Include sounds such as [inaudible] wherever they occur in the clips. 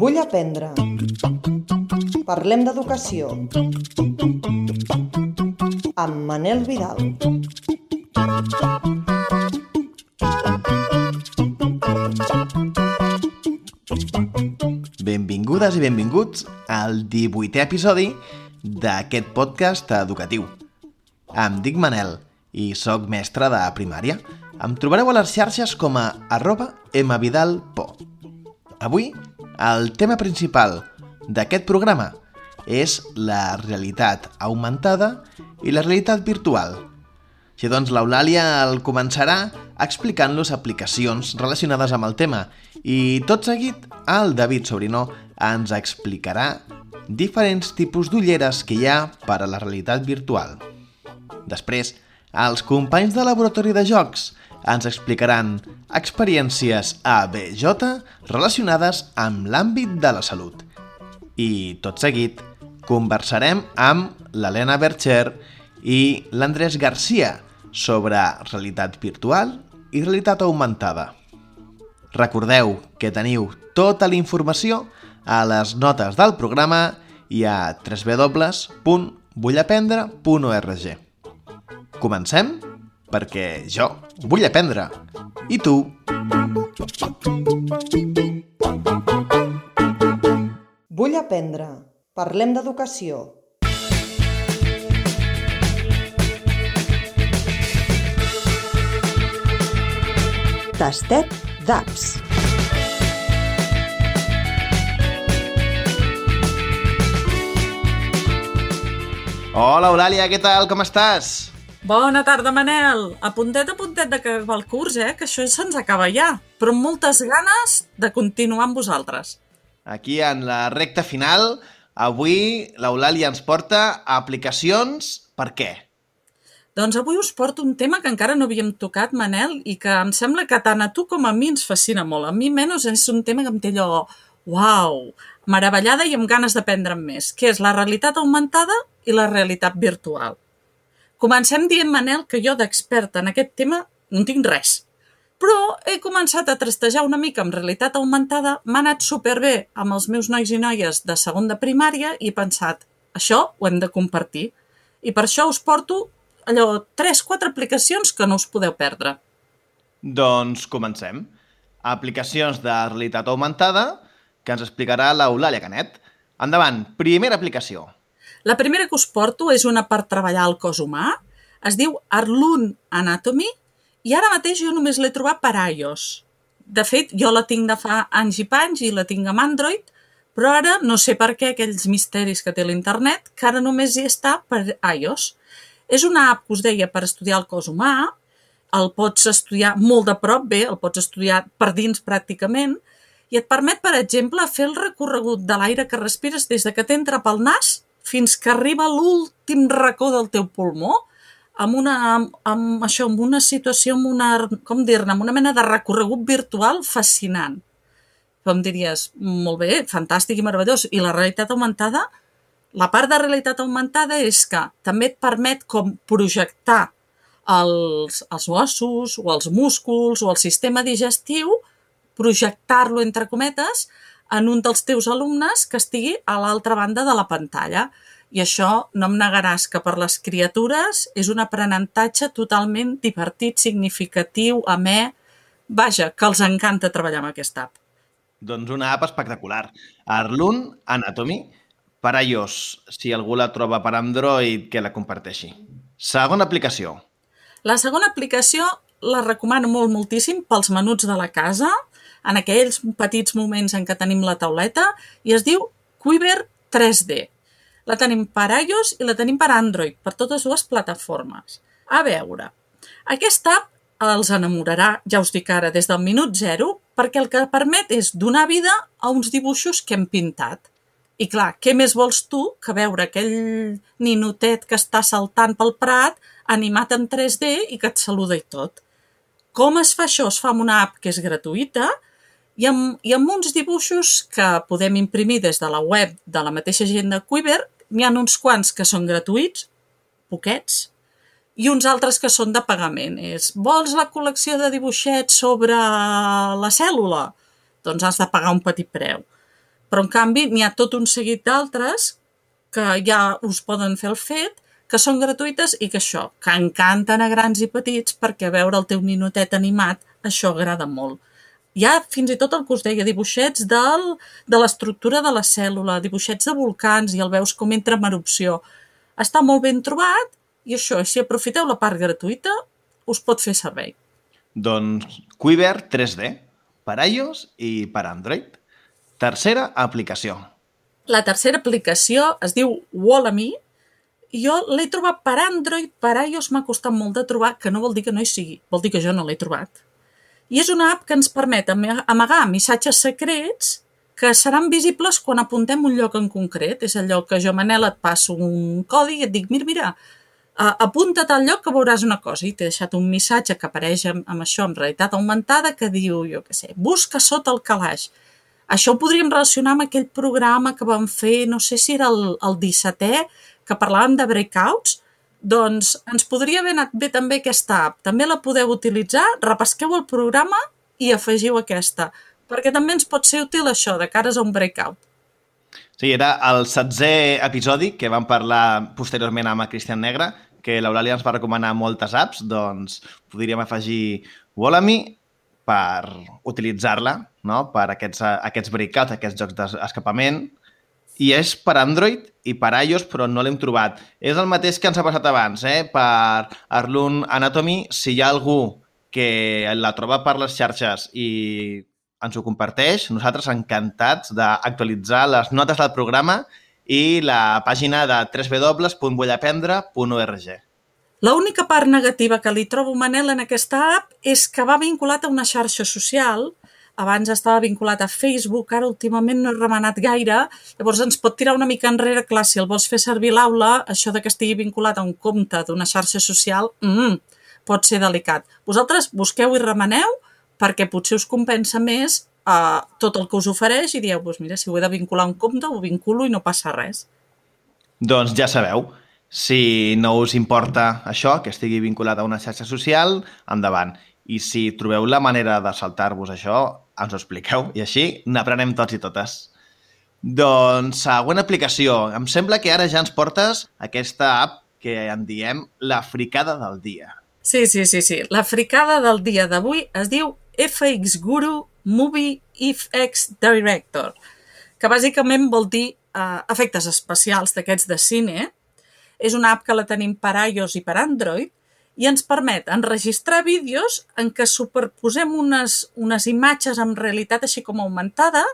Vull aprendre. Parlem d'educació. Amb Manel Vidal. Benvingudes i benvinguts al 18è episodi d'aquest podcast educatiu. Em dic Manel i sóc mestre de primària. Em trobareu a les xarxes com a arroba mvidalpo. Avui, el tema principal d'aquest programa és la realitat augmentada i la realitat virtual. Així doncs, l'Eulàlia el començarà explicant-los aplicacions relacionades amb el tema i tot seguit el David Sobrinó ens explicarà diferents tipus d'ulleres que hi ha per a la realitat virtual. Després, els companys de laboratori de jocs ens explicaran experiències ABJ relacionades amb l'àmbit de la salut. I, tot seguit, conversarem amb l'Helena Bercher i l'Andrés Garcia sobre realitat virtual i realitat augmentada. Recordeu que teniu tota la informació a les notes del programa i a www.vullaprendre.org. Comencem? Perquè jo vull aprendre. I tu? Vull aprendre. Parlem d'educació. Tastet d'apps. Hola, Eulàlia, què tal? Com estàs? Bona tarda, Manel. A puntet a puntet d'acabar el curs, eh? Que això se'ns acaba ja. Però amb moltes ganes de continuar amb vosaltres. Aquí, en la recta final, avui l'Eulàlia ens porta aplicacions per què? Doncs avui us porto un tema que encara no havíem tocat, Manel, i que em sembla que tant a tu com a mi ens fascina molt. A mi menys és un tema que em té allò, uau, meravellada i amb ganes d'aprendre més, que és la realitat augmentada i la realitat virtual. Comencem dient, Manel, que jo d'experta en aquest tema no tinc res. Però he començat a trastejar una mica amb realitat augmentada, m'ha anat superbé amb els meus nois i noies de segon de primària i he pensat, això ho hem de compartir. I per això us porto allò, 3-4 aplicacions que no us podeu perdre. Doncs comencem. Aplicacions de realitat augmentada que ens explicarà l'Eulàlia Canet. Endavant, primera aplicació. La primera que us porto és una per treballar el cos humà. Es diu Arlun Anatomy i ara mateix jo només l'he trobat per iOS. De fet, jo la tinc de fa anys i panys i la tinc amb Android, però ara no sé per què aquells misteris que té l'internet, que ara només hi està per iOS. És una app que us deia per estudiar el cos humà, el pots estudiar molt de prop, bé, el pots estudiar per dins pràcticament, i et permet, per exemple, fer el recorregut de l'aire que respires des de que t'entra pel nas fins que arriba l'últim racó del teu pulmó, amb una, amb, amb això, amb una situació, amb una, com dir-ne, amb una mena de recorregut virtual fascinant. Com diries, molt bé, fantàstic i meravellós. I la realitat augmentada, la part de realitat augmentada és que també et permet com projectar els, els ossos o els músculs o el sistema digestiu, projectar-lo entre cometes en un dels teus alumnes que estigui a l'altra banda de la pantalla. I això no em negaràs que per les criatures és un aprenentatge totalment divertit, significatiu, amè... Vaja, que els encanta treballar amb aquesta app. Doncs una app espectacular. Arlun Anatomy per iOS. Si algú la troba per Android, que la comparteixi. Segona aplicació. La segona aplicació la recomano molt moltíssim pels menuts de la casa, en aquells petits moments en què tenim la tauleta, i es diu Quiver 3D. La tenim per iOS i la tenim per Android, per totes dues plataformes. A veure, aquesta app els enamorarà, ja us dic ara, des del minut zero, perquè el que permet és donar vida a uns dibuixos que hem pintat. I clar, què més vols tu que veure aquell ninotet que està saltant pel prat, animat en 3D i que et saluda i tot? Com es fa això? Es fa amb una app que és gratuïta i amb, i amb uns dibuixos que podem imprimir des de la web de la mateixa gent de Quiver. N'hi ha uns quants que són gratuïts, poquets, i uns altres que són de pagament. És, vols la col·lecció de dibuixets sobre la cèl·lula? Doncs has de pagar un petit preu. Però, en canvi, n'hi ha tot un seguit d'altres que ja us poden fer el fet, que són gratuïtes i que això, que encanten a grans i petits perquè veure el teu ninotet animat, això agrada molt. Hi ha fins i tot el que us deia, dibuixets del, de l'estructura de la cèl·lula, dibuixets de volcans i el veus com entra en erupció. Està molt ben trobat i això, si aprofiteu la part gratuïta, us pot fer servei. Doncs Quiver 3D, per iOS i per Android. Tercera aplicació. La tercera aplicació es diu Wallamy jo l'he trobat per Android, per iOS m'ha costat molt de trobar, que no vol dir que no hi sigui, vol dir que jo no l'he trobat i és una app que ens permet amagar missatges secrets que seran visibles quan apuntem un lloc en concret. És allò que jo, Manel, et passo un codi i et dic, mira, mira, apunta't al lloc que veuràs una cosa i t'he deixat un missatge que apareix amb, amb això en realitat augmentada que diu, jo què sé, busca sota el calaix. Això ho podríem relacionar amb aquell programa que vam fer, no sé si era el, el 17è, que parlàvem de breakouts, doncs ens podria haver anat bé també aquesta app. També la podeu utilitzar, repesqueu el programa i afegiu aquesta, perquè també ens pot ser útil això, de cares a un breakout. Sí, era el setzè episodi que vam parlar posteriorment amb Cristian Negre, que l'Eulàlia ens va recomanar moltes apps, doncs podríem afegir Wallamy per utilitzar-la no? per aquests, aquests breakouts, aquests jocs d'escapament, i és per Android i per iOS, però no l'hem trobat. És el mateix que ens ha passat abans, eh? per Arlun Anatomy. Si hi ha algú que la troba per les xarxes i ens ho comparteix, nosaltres encantats d'actualitzar les notes del programa i la pàgina de www.vullaprendre.org. L'única part negativa que li trobo, Manel, en aquesta app és que va vinculat a una xarxa social abans estava vinculat a Facebook, ara últimament no he remenat gaire, llavors ens pot tirar una mica enrere, clar, si el vols fer servir l'aula, això de que estigui vinculat a un compte d'una xarxa social, mm, pot ser delicat. Vosaltres busqueu i remeneu perquè potser us compensa més eh, tot el que us ofereix i dieu, doncs mira, si ho he de vincular a un compte, ho vinculo i no passa res. Doncs ja sabeu, si no us importa això, que estigui vinculat a una xarxa social, endavant. I si trobeu la manera de saltar-vos això, ens ho expliqueu i així n'aprenem tots i totes. Doncs, següent aplicació. Em sembla que ara ja ens portes aquesta app que en diem la fricada del dia. Sí, sí, sí, sí. La fricada del dia d'avui es diu FX Guru Movie FX Director, que bàsicament vol dir uh, efectes especials d'aquests de cine. És una app que la tenim per iOS i per Android i ens permet enregistrar vídeos en què superposem unes, unes imatges en realitat així com augmentada,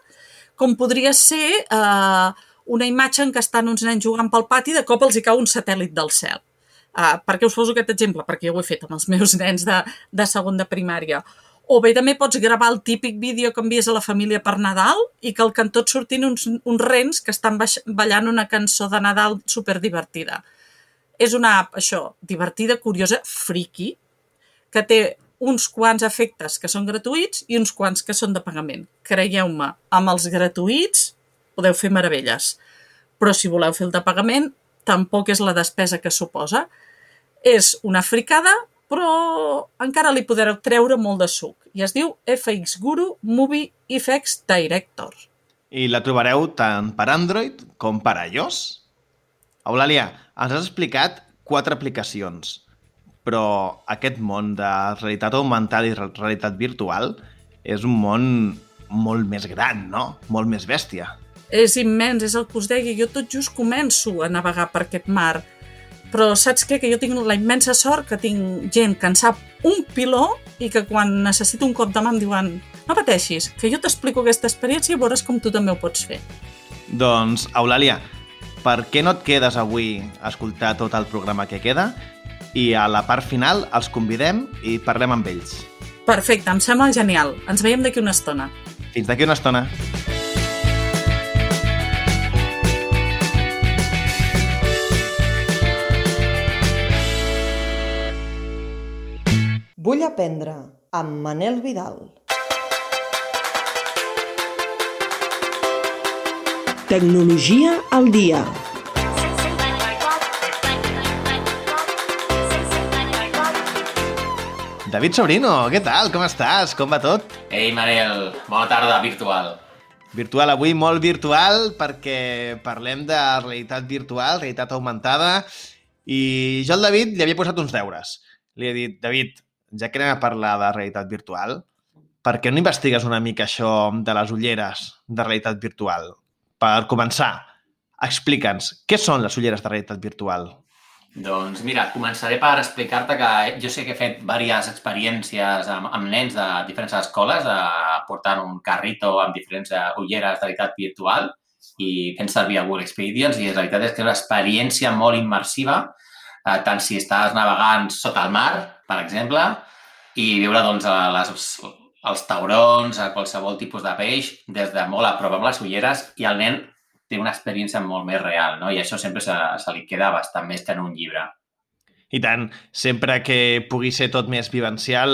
com podria ser eh, una imatge en què estan uns nens jugant pel pati i de cop els hi cau un satèl·lit del cel. Uh, per què us poso aquest exemple? Perquè jo ho he fet amb els meus nens de, de segon de primària. O bé també pots gravar el típic vídeo que envies a la família per Nadal i que el que en tot sortin uns, uns rens que estan ballant una cançó de Nadal superdivertida. divertida és una app, això, divertida, curiosa, friki, que té uns quants efectes que són gratuïts i uns quants que són de pagament. Creieu-me, amb els gratuïts podeu fer meravelles. Però si voleu fer el de pagament, tampoc és la despesa que suposa. És una fricada, però encara li podreu treure molt de suc. I es diu FX Guru Movie Effects Director. I la trobareu tant per Android com per iOS. Eulàlia, ens has explicat quatre aplicacions, però aquest món de realitat augmentada i realitat virtual és un món molt més gran, no? Molt més bèstia. És immens, és el que us deia. Jo tot just començo a navegar per aquest mar. Però saps què? Que jo tinc la immensa sort que tinc gent que en sap un piló i que quan necessito un cop de mà em diuen no pateixis, que jo t'explico aquesta experiència i veuràs com tu també ho pots fer. Doncs, Eulàlia, per què no et quedes avui a escoltar tot el programa que queda i a la part final els convidem i parlem amb ells. Perfecte, em sembla genial. Ens veiem d'aquí una estona. Fins d'aquí una estona. Vull aprendre amb Manel Vidal. Tecnologia al dia. David Sobrino, què tal? Com estàs? Com va tot? Ei, Manel, bona tarda virtual. Virtual avui, molt virtual, perquè parlem de realitat virtual, realitat augmentada, i jo al David li havia posat uns deures. Li he dit, David, ja que anem a parlar de realitat virtual, per què no investigues una mica això de les ulleres de realitat virtual? Per començar, explica'ns, què són les ulleres de realitat virtual? Doncs mira, començaré per explicar-te que jo sé que he fet diverses experiències amb, amb nens de diferents escoles, eh, portant un carrito amb diferents eh, ulleres de realitat virtual i fent servir el Google Experience i la veritat és que és una experiència molt immersiva, eh, tant si estàs navegant sota el mar, per exemple, i veure doncs, les, els taurons, a qualsevol tipus de peix, des de molt a prop amb les ulleres, i el nen té una experiència molt més real, no? I això sempre se, se li queda bastant més que en un llibre. I tant, sempre que pugui ser tot més vivencial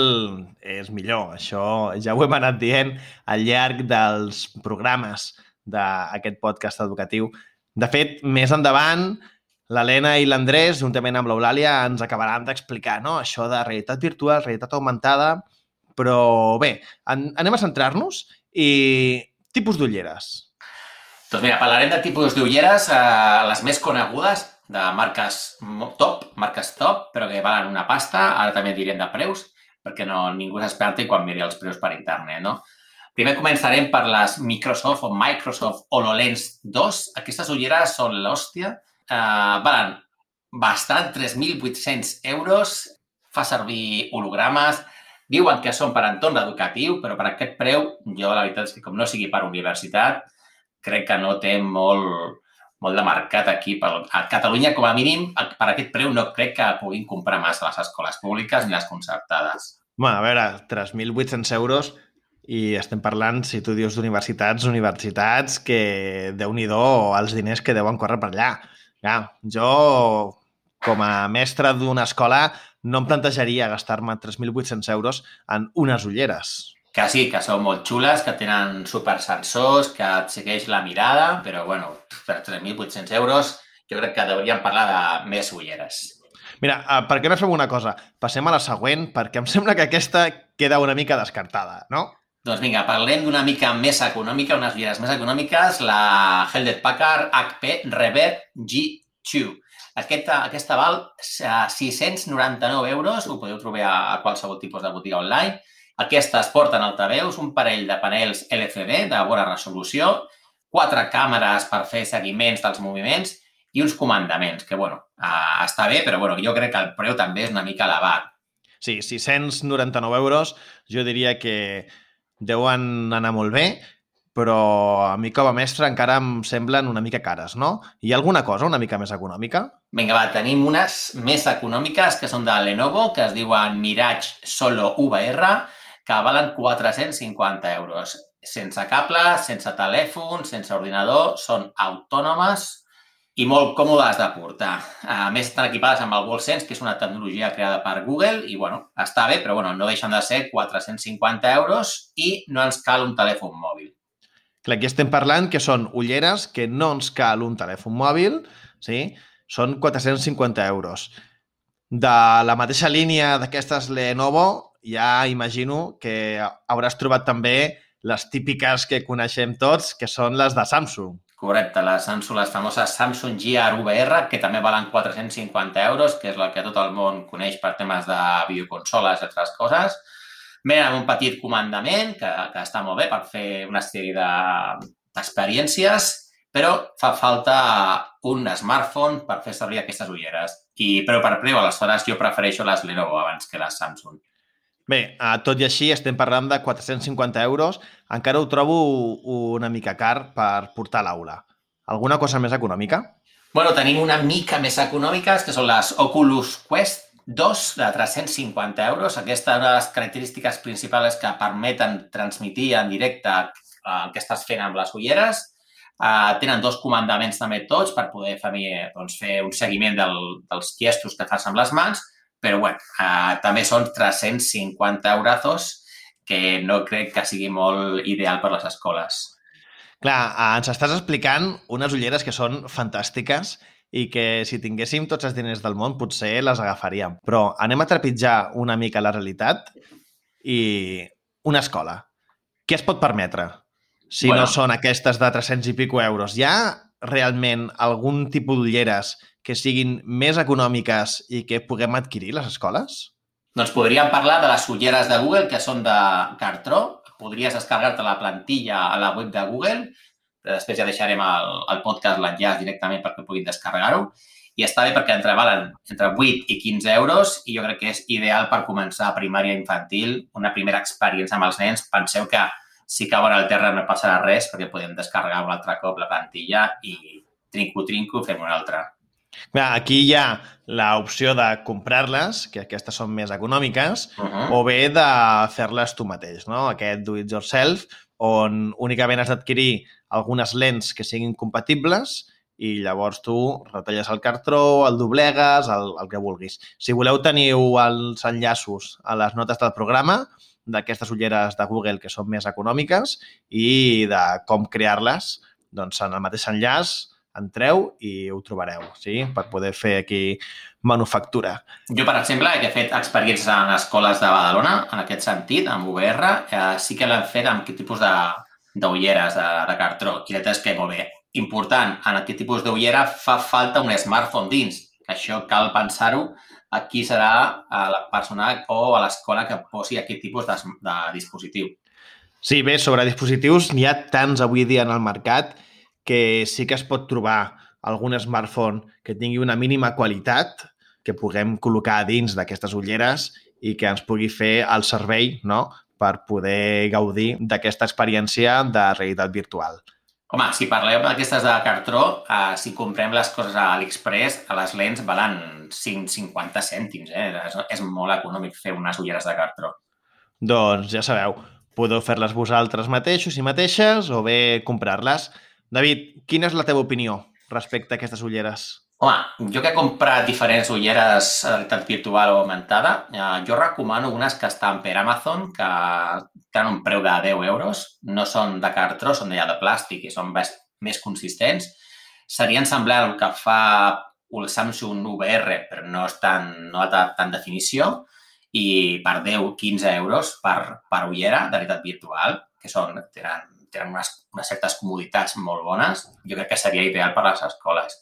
és millor. Això ja ho hem anat dient al llarg dels programes d'aquest podcast educatiu. De fet, més endavant, l'Helena i l'Andrés, juntament amb l'Eulàlia, ens acabaran d'explicar no? això de realitat virtual, realitat augmentada, però bé, an anem a centrar-nos i tipus d'ulleres. Doncs mira, parlarem de tipus d'ulleres, eh, les més conegudes, de marques top, marques top, però que valen una pasta. Ara també direm de preus, perquè no, ningú s'esperti quan miri els preus per internet, no? Primer començarem per les Microsoft o Microsoft HoloLens 2. Aquestes ulleres són l'hòstia. Eh, valen bastant, 3.800 euros. Fa servir hologrames. Diuen que són per entorn educatiu, però per aquest preu, jo la veritat és que com no sigui per universitat, crec que no té molt, molt de mercat aquí. A Catalunya, com a mínim, per aquest preu no crec que puguin comprar massa les escoles públiques ni les concertades. Bueno, a veure, 3.800 euros i estem parlant, si tu dius d'universitats, universitats que, déu nhi els diners que deuen córrer per allà. Ja, jo, com a mestre d'una escola, no em plantejaria gastar-me 3.800 euros en unes ulleres que sí, que són molt xules, que tenen supersensors, que et segueix la mirada, però, bueno, per 3.800 euros jo crec que hauríem parlar de més ulleres. Mira, uh, per què no fem una cosa? Passem a la següent, perquè em sembla que aquesta queda una mica descartada, no? Doncs vinga, parlem d'una mica més econòmica, unes ulleres més econòmiques, la Hewlett Packard HP Reverb G2. Aquesta, aquesta val 699 euros, ho podeu trobar a, a qualsevol tipus de botiga online, aquestes porten altaveus, un parell de panels LCD de bona resolució, quatre càmeres per fer seguiments dels moviments i uns comandaments, que, bueno, uh, està bé, però, bueno, jo crec que el preu també és una mica elevat. Sí, 699 euros, jo diria que deuen anar molt bé, però a mi com a mestre encara em semblen una mica cares, no? Hi ha alguna cosa una mica més econòmica? Vinga, va, tenim unes més econòmiques que són de Lenovo, que es diuen Mirage Solo VR, que valen 450 euros. Sense cable, sense telèfon, sense ordinador, són autònomes i molt còmodes de portar. A més, estan equipades amb el WallSense, que és una tecnologia creada per Google, i bueno, està bé, però bueno, no deixen de ser 450 euros i no ens cal un telèfon mòbil. Clar, aquí estem parlant que són ulleres que no ens cal un telèfon mòbil, sí? són 450 euros. De la mateixa línia d'aquestes Lenovo ja imagino que hauràs trobat també les típiques que coneixem tots, que són les de Samsung. Correcte, les Samsung, les famoses Samsung Gear VR, que també valen 450 euros, que és la que tot el món coneix per temes de videoconsoles i altres coses. Venen amb un petit comandament, que, que està molt bé per fer una sèrie d'experiències, de, però fa falta un smartphone per fer servir aquestes ulleres. I, però per preu, aleshores, jo prefereixo les Lenovo abans que les Samsung. Bé, uh, tot i així estem parlant de 450 euros. Encara ho trobo una mica car per portar a l'aula. Alguna cosa més econòmica? Bueno, tenim una mica més econòmiques, que són les Oculus Quest 2 de 350 euros. Aquesta una de les característiques principals que permeten transmitir en directe el que estàs fent amb les ulleres. Uh, tenen dos comandaments també tots per poder fer, doncs, fer un seguiment del, dels gestos que fas amb les mans però bueno, uh, també són 350 eurazos que no crec que sigui molt ideal per les escoles. Clar, ens estàs explicant unes ulleres que són fantàstiques i que si tinguéssim tots els diners del món potser les agafaríem. Però anem a trepitjar una mica la realitat i una escola. Què es pot permetre? Si bueno. no són aquestes de 300 i pico euros. Hi ha realment algun tipus d'ulleres que siguin més econòmiques i que puguem adquirir les escoles? Doncs podríem parlar de les ulleres de Google, que són de cartró. Podries descarregar-te la plantilla a la web de Google. Després ja deixarem el, el podcast l'enllaç directament perquè puguin descarregar-ho. I està bé perquè entre valen entre 8 i 15 euros i jo crec que és ideal per començar a primària infantil, una primera experiència amb els nens. Penseu que si cauen al terra no passarà res perquè podem descarregar un altre cop la plantilla i trinco-trinco fem una altra. Aquí hi ha l'opció de comprar-les, que aquestes són més econòmiques, uh -huh. o bé de fer-les tu mateix, no? Aquest do-it-yourself, on únicament has d'adquirir algunes lents que siguin compatibles i llavors tu retalles el cartró, el doblegues, el, el que vulguis. Si voleu teniu els enllaços a les notes del programa d'aquestes ulleres de Google que són més econòmiques i de com crear-les, doncs en el mateix enllaç entreu i ho trobareu, sí? per poder fer aquí manufactura. Jo, per exemple, he fet experiències en escoles de Badalona, en aquest sentit, amb VR. Eh, sí que l'han fet amb aquest tipus d'ulleres de, de, cartró. I és que, molt bé, important, en aquest tipus d'ullera fa falta un smartphone dins. Això cal pensar-ho a qui serà a la persona o a l'escola que posi aquest tipus de, de dispositiu. Sí, bé, sobre dispositius n'hi ha tants avui dia en el mercat que sí que es pot trobar algun smartphone que tingui una mínima qualitat que puguem col·locar dins d'aquestes ulleres i que ens pugui fer el servei no? Per poder gaudir d'aquesta experiència de realitat virtual. Home, si parlem d'aquestes de cartró, eh, si comprem les coses a AliExpress, a les lents valen 5,50 cèntims. Eh? És, és molt econòmic fer unes ulleres de cartró. Doncs ja sabeu, podeu fer-les vosaltres mateixos i mateixes o bé comprar-les. David, quina és la teva opinió respecte a aquestes ulleres? Home, jo que he comprat diferents ulleres de realitat virtual o augmentada, eh, jo recomano unes que estan per Amazon, que tenen un preu de 10 euros. No són de cartró, són ja de plàstic i són més, més consistents. Serien semblant al que fa el Samsung VR, però no és tan, no ha tant definició, i per 10-15 euros per, per ullera de realitat virtual, que són, tenen tenen unes, unes certes comoditats molt bones, jo crec que seria ideal per a les escoles.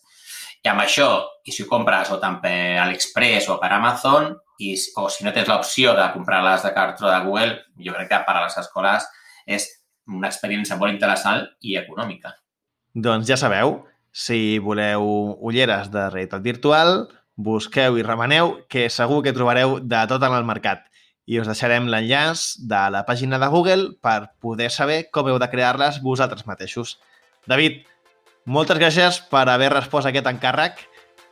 I amb això, i si ho compres o tant per AliExpress o per Amazon, i, o si no tens l'opció de comprar-les de cartró de Google, jo crec que per a les escoles és una experiència molt interessant i econòmica. Doncs ja sabeu, si voleu ulleres de realitat virtual, busqueu i remeneu, que segur que trobareu de tot en el mercat i us deixarem l'enllaç de la pàgina de Google per poder saber com heu de crear-les vosaltres mateixos. David, moltes gràcies per haver respost a aquest encàrrec.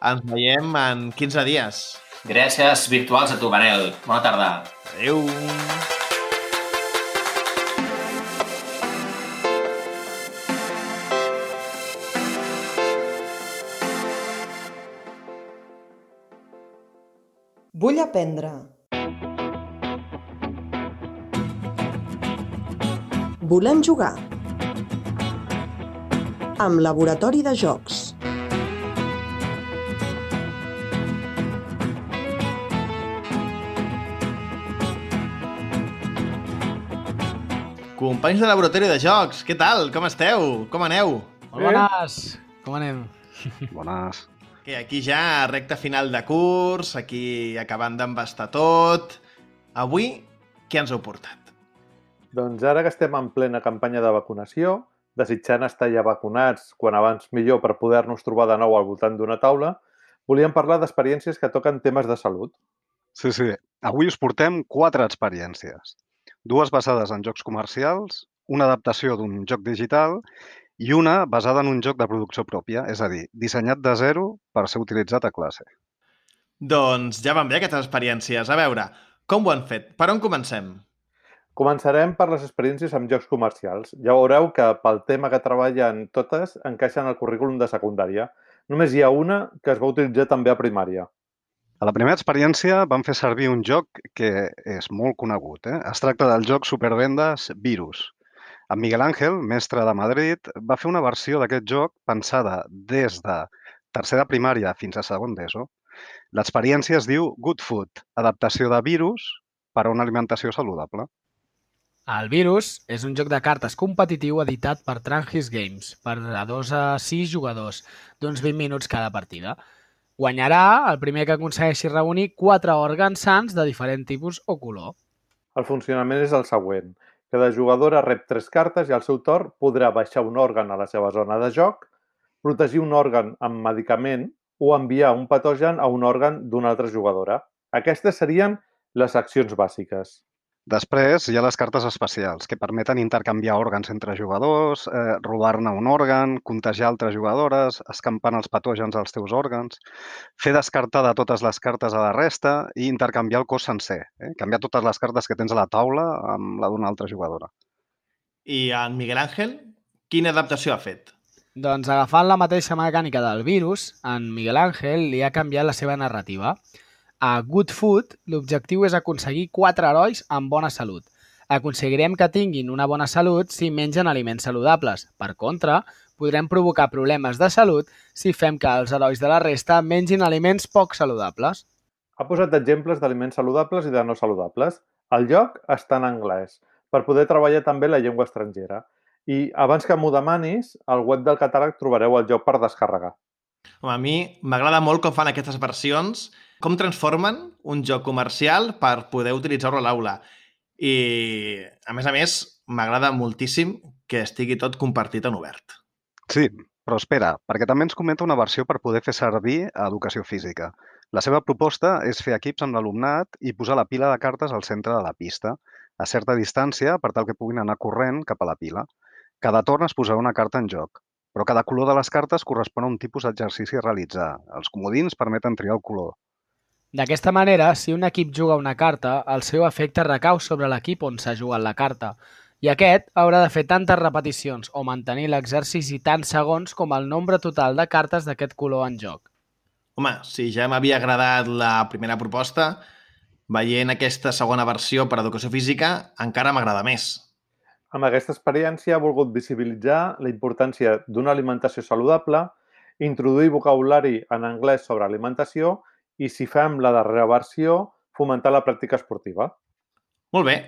Ens veiem en 15 dies. Gràcies virtuals a tu, Manel. Bona tarda. Adéu. Vull aprendre. Volem jugar. Amb Laboratori de Jocs. Companys de Laboratori de Jocs, què tal? Com esteu? Com aneu? Molt bones! Com anem? Bones. Que aquí ja, recta final de curs, aquí acabant d'embastar tot. Avui, què ens heu portat? Doncs ara que estem en plena campanya de vacunació, desitjant estar ja vacunats quan abans millor per poder-nos trobar de nou al voltant d'una taula, volíem parlar d'experiències que toquen temes de salut. Sí, sí. Avui us portem quatre experiències. Dues basades en jocs comercials, una adaptació d'un joc digital i una basada en un joc de producció pròpia, és a dir, dissenyat de zero per ser utilitzat a classe. Doncs ja van bé aquestes experiències. A veure, com ho han fet? Per on comencem? Començarem per les experiències amb jocs comercials. Ja veureu que pel tema que treballen totes encaixen al currículum de secundària. Només hi ha una que es va utilitzar també a primària. A la primera experiència vam fer servir un joc que és molt conegut. Eh? Es tracta del joc supervendes Virus. En Miguel Ángel, mestre de Madrid, va fer una versió d'aquest joc pensada des de tercer de primària fins a segon d'ESO. L'experiència es diu Good Food, adaptació de virus per a una alimentació saludable. El Virus és un joc de cartes competitiu editat per Trangis Games per a 2 a 6 jugadors, d'uns 20 minuts cada partida. Guanyarà el primer que aconsegueixi reunir quatre òrgans sants de diferent tipus o color. El funcionament és el següent. Cada jugadora rep tres cartes i al seu torn podrà baixar un òrgan a la seva zona de joc, protegir un òrgan amb medicament o enviar un patogen a un òrgan d'una altra jugadora. Aquestes serien les accions bàsiques. Després hi ha les cartes especials, que permeten intercanviar òrgans entre jugadors, eh, robar-ne un òrgan, contagiar altres jugadores, escampant els patògens als teus òrgans, fer descartar de totes les cartes a la resta i intercanviar el cos sencer. Eh? Canviar totes les cartes que tens a la taula amb la d'una altra jugadora. I en Miguel Àngel, quina adaptació ha fet? Doncs agafant la mateixa mecànica del virus, en Miguel Ángel li ha canviat la seva narrativa. A Good Food, l'objectiu és aconseguir quatre herois amb bona salut. Aconseguirem que tinguin una bona salut si mengen aliments saludables. Per contra, podrem provocar problemes de salut si fem que els herois de la resta mengin aliments poc saludables. Ha posat exemples d'aliments saludables i de no saludables. El joc està en anglès, per poder treballar també la llengua estrangera. I abans que m'ho demanis, al web del catàleg trobareu el joc per descarregar. Home, a mi m'agrada molt com fan aquestes versions, com transformen un joc comercial per poder utilitzar-lo a l'aula. I, a més a més, m'agrada moltíssim que estigui tot compartit en obert. Sí, però espera, perquè també ens comenta una versió per poder fer servir a educació física. La seva proposta és fer equips amb l'alumnat i posar la pila de cartes al centre de la pista, a certa distància per tal que puguin anar corrent cap a la pila. Cada torn es posarà una carta en joc, però cada color de les cartes correspon a un tipus d'exercici a realitzar. Els comodins permeten triar el color. D'aquesta manera, si un equip juga una carta, el seu efecte recau sobre l'equip on s'ha jugat la carta, i aquest haurà de fer tantes repeticions o mantenir l'exercici tants segons com el nombre total de cartes d'aquest color en joc. Home, si ja m'havia agradat la primera proposta, veient aquesta segona versió per educació física encara m'agrada més. Amb aquesta experiència ha volgut visibilitzar la importància d'una alimentació saludable, introduir vocabulari en anglès sobre alimentació i, si fem la darrera versió, fomentar la pràctica esportiva. Molt bé.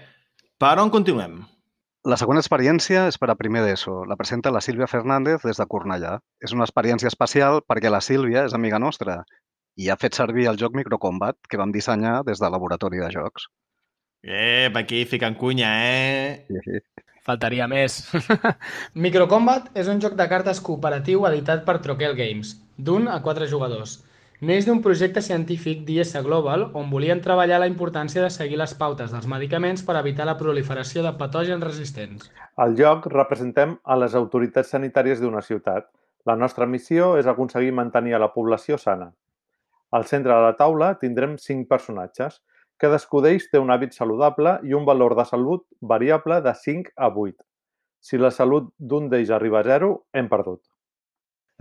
Per on continuem? La següent experiència és per a primer d'ESO. La presenta la Sílvia Fernández des de Cornellà. És una experiència especial perquè la Sílvia és amiga nostra i ha fet servir el joc Microcombat que vam dissenyar des del laboratori de jocs. Ep, aquí fiquen cunya, eh? Sí, sí. Faltaria més. [laughs] Microcombat és un joc de cartes cooperatiu editat per Troquel Games, d'un a quatre jugadors. Neix d'un projecte científic d'IS Global on volien treballar la importància de seguir les pautes dels medicaments per evitar la proliferació de patògens resistents. Al joc representem a les autoritats sanitàries d'una ciutat. La nostra missió és aconseguir mantenir a la població sana. Al centre de la taula tindrem cinc personatges. Cadascú d'ells té un hàbit saludable i un valor de salut variable de 5 a 8. Si la salut d'un d'ells arriba a 0, hem perdut.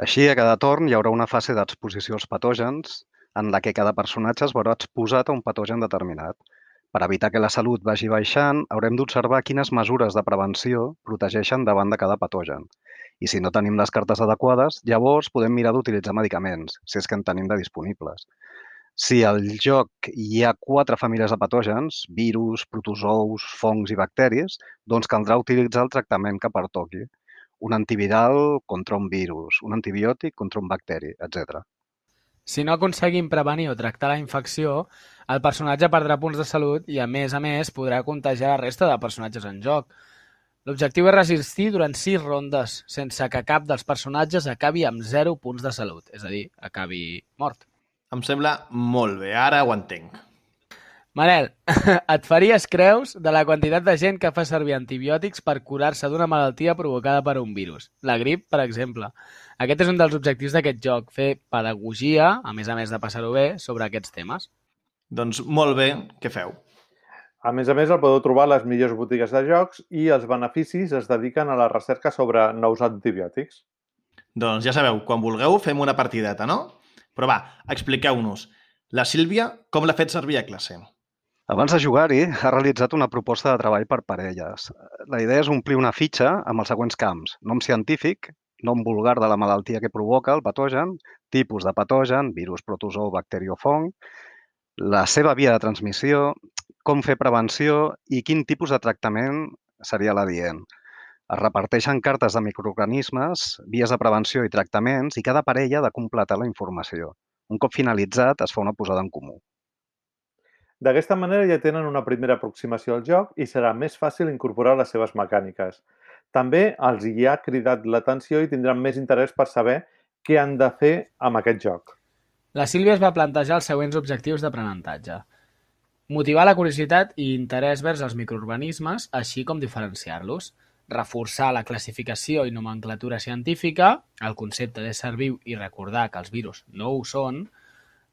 Així, a cada torn hi haurà una fase d'exposició als patògens en la que cada personatge es veurà exposat a un patogen determinat. Per evitar que la salut vagi baixant, haurem d'observar quines mesures de prevenció protegeixen davant de cada patogen. I si no tenim les cartes adequades, llavors podem mirar d'utilitzar medicaments, si és que en tenim de disponibles. Si al joc hi ha quatre famílies de patògens, virus, protozous, fongs i bacteris, doncs caldrà utilitzar el tractament que pertoqui. Un antiviral contra un virus, un antibiòtic contra un bacteri, etc. Si no aconseguim prevenir o tractar la infecció, el personatge perdrà punts de salut i, a més a més, podrà contagiar la resta de personatges en joc. L'objectiu és resistir durant 6 rondes, sense que cap dels personatges acabi amb 0 punts de salut, és a dir, acabi mort. Em sembla molt bé, ara ho entenc. Manel, [laughs] et faries creus de la quantitat de gent que fa servir antibiòtics per curar-se d'una malaltia provocada per un virus. La grip, per exemple. Aquest és un dels objectius d'aquest joc, fer pedagogia, a més a més de passar-ho bé, sobre aquests temes. Doncs molt bé, què feu? A més a més, el podeu trobar a les millors botigues de jocs i els beneficis es dediquen a la recerca sobre nous antibiòtics. Doncs ja sabeu, quan vulgueu fem una partideta, no? Però va, expliqueu-nos. La Sílvia, com l'ha fet servir a classe? Abans de jugar-hi, ha realitzat una proposta de treball per parelles. La idea és omplir una fitxa amb els següents camps. Nom científic, nom vulgar de la malaltia que provoca el patogen, tipus de patogen, virus, protozoo, bacteri o fong, la seva via de transmissió, com fer prevenció i quin tipus de tractament seria l'adient. Es reparteixen cartes de microorganismes, vies de prevenció i tractaments i cada parella ha de completar la informació. Un cop finalitzat, es fa una posada en comú. D'aquesta manera ja tenen una primera aproximació al joc i serà més fàcil incorporar les seves mecàniques. També els hi ha cridat l'atenció i tindran més interès per saber què han de fer amb aquest joc. La Sílvia es va plantejar els següents objectius d'aprenentatge. Motivar la curiositat i interès vers els microorganismes, així com diferenciar-los. Reforçar la classificació i nomenclatura científica, el concepte d'ésser viu i recordar que els virus no ho són.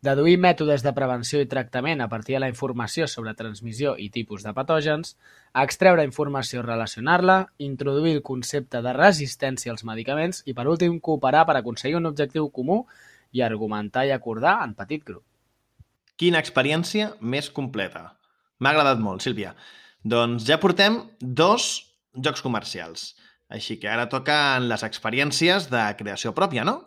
Deduir mètodes de prevenció i tractament a partir de la informació sobre transmissió i tipus de patògens. Extreure informació i relacionar-la. Introduir el concepte de resistència als medicaments. I, per últim, cooperar per aconseguir un objectiu comú i argumentar i acordar en petit grup. Quina experiència més completa. M'ha agradat molt, Sílvia. Doncs ja portem dos jocs comercials. Així que ara toquen les experiències de creació pròpia, no?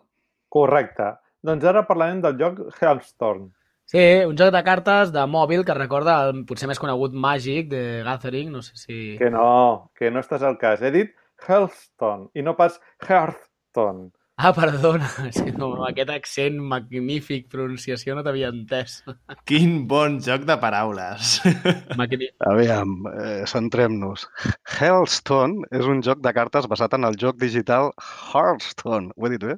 Correcte. Doncs ara parlarem del joc Hearthstone. Sí, un joc de cartes de mòbil que recorda el potser més conegut Magic de Gathering, no sé si... Que no, que no estàs al cas. He dit Hearthstone i no pas Hearthstone. Ah, perdona, [laughs] sí, no, amb aquest accent magnífic, pronunciació no t'havia entès. [laughs] Quin bon joc de paraules. [laughs] Magnífic. Aviam, eh, centrem-nos. Hearthstone és un joc de cartes basat en el joc digital Hearthstone, ho he dit bé?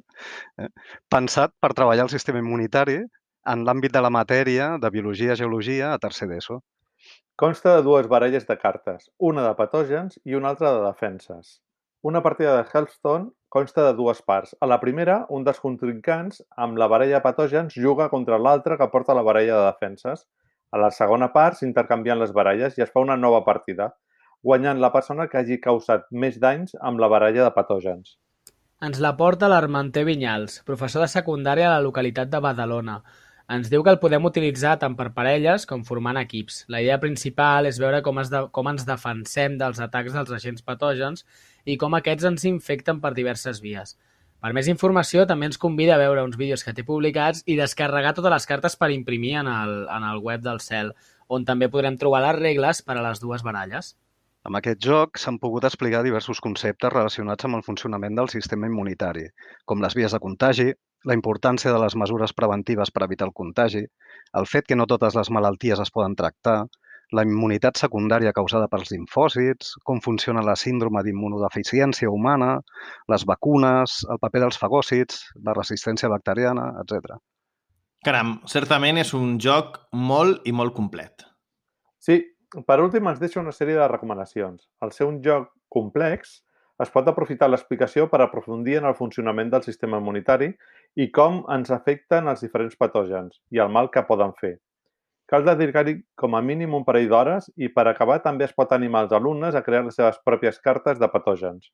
Eh? Pensat per treballar el sistema immunitari en l'àmbit de la matèria de biologia i geologia a tercer d'ESO. Consta de dues baralles de cartes, una de patògens i una altra de defenses. Una partida de Hearthstone consta de dues parts. A la primera, un dels contrincants, amb la baralla de patògens, juga contra l'altre que porta la baralla de defenses. A la segona part s'intercanvien les baralles i es fa una nova partida, guanyant la persona que hagi causat més danys amb la baralla de patògens. Ens la porta l'Armanter Vinyals, professor de secundària a la localitat de Badalona. Ens diu que el podem utilitzar tant per parelles com formant equips. La idea principal és veure com, es de, com ens defensem dels atacs dels agents patògens i com aquests ens infecten per diverses vies. Per més informació, també ens convida a veure uns vídeos que té publicats i descarregar totes les cartes per imprimir en el, en el web del cel, on també podrem trobar les regles per a les dues baralles. Amb aquest joc s'han pogut explicar diversos conceptes relacionats amb el funcionament del sistema immunitari, com les vies de contagi, la importància de les mesures preventives per evitar el contagi, el fet que no totes les malalties es poden tractar, la immunitat secundària causada pels linfòcits, com funciona la síndrome d'immunodeficiència humana, les vacunes, el paper dels fagòcits, la resistència bacteriana, etc. Caram, certament és un joc molt i molt complet. Sí, per últim ens deixa una sèrie de recomanacions. Al ser un joc complex, es pot aprofitar l'explicació per aprofundir en el funcionament del sistema immunitari i com ens afecten els diferents patògens i el mal que poden fer. Cal dedicar-hi com a mínim un parell d'hores i per acabar també es pot animar els alumnes a crear les seves pròpies cartes de patògens.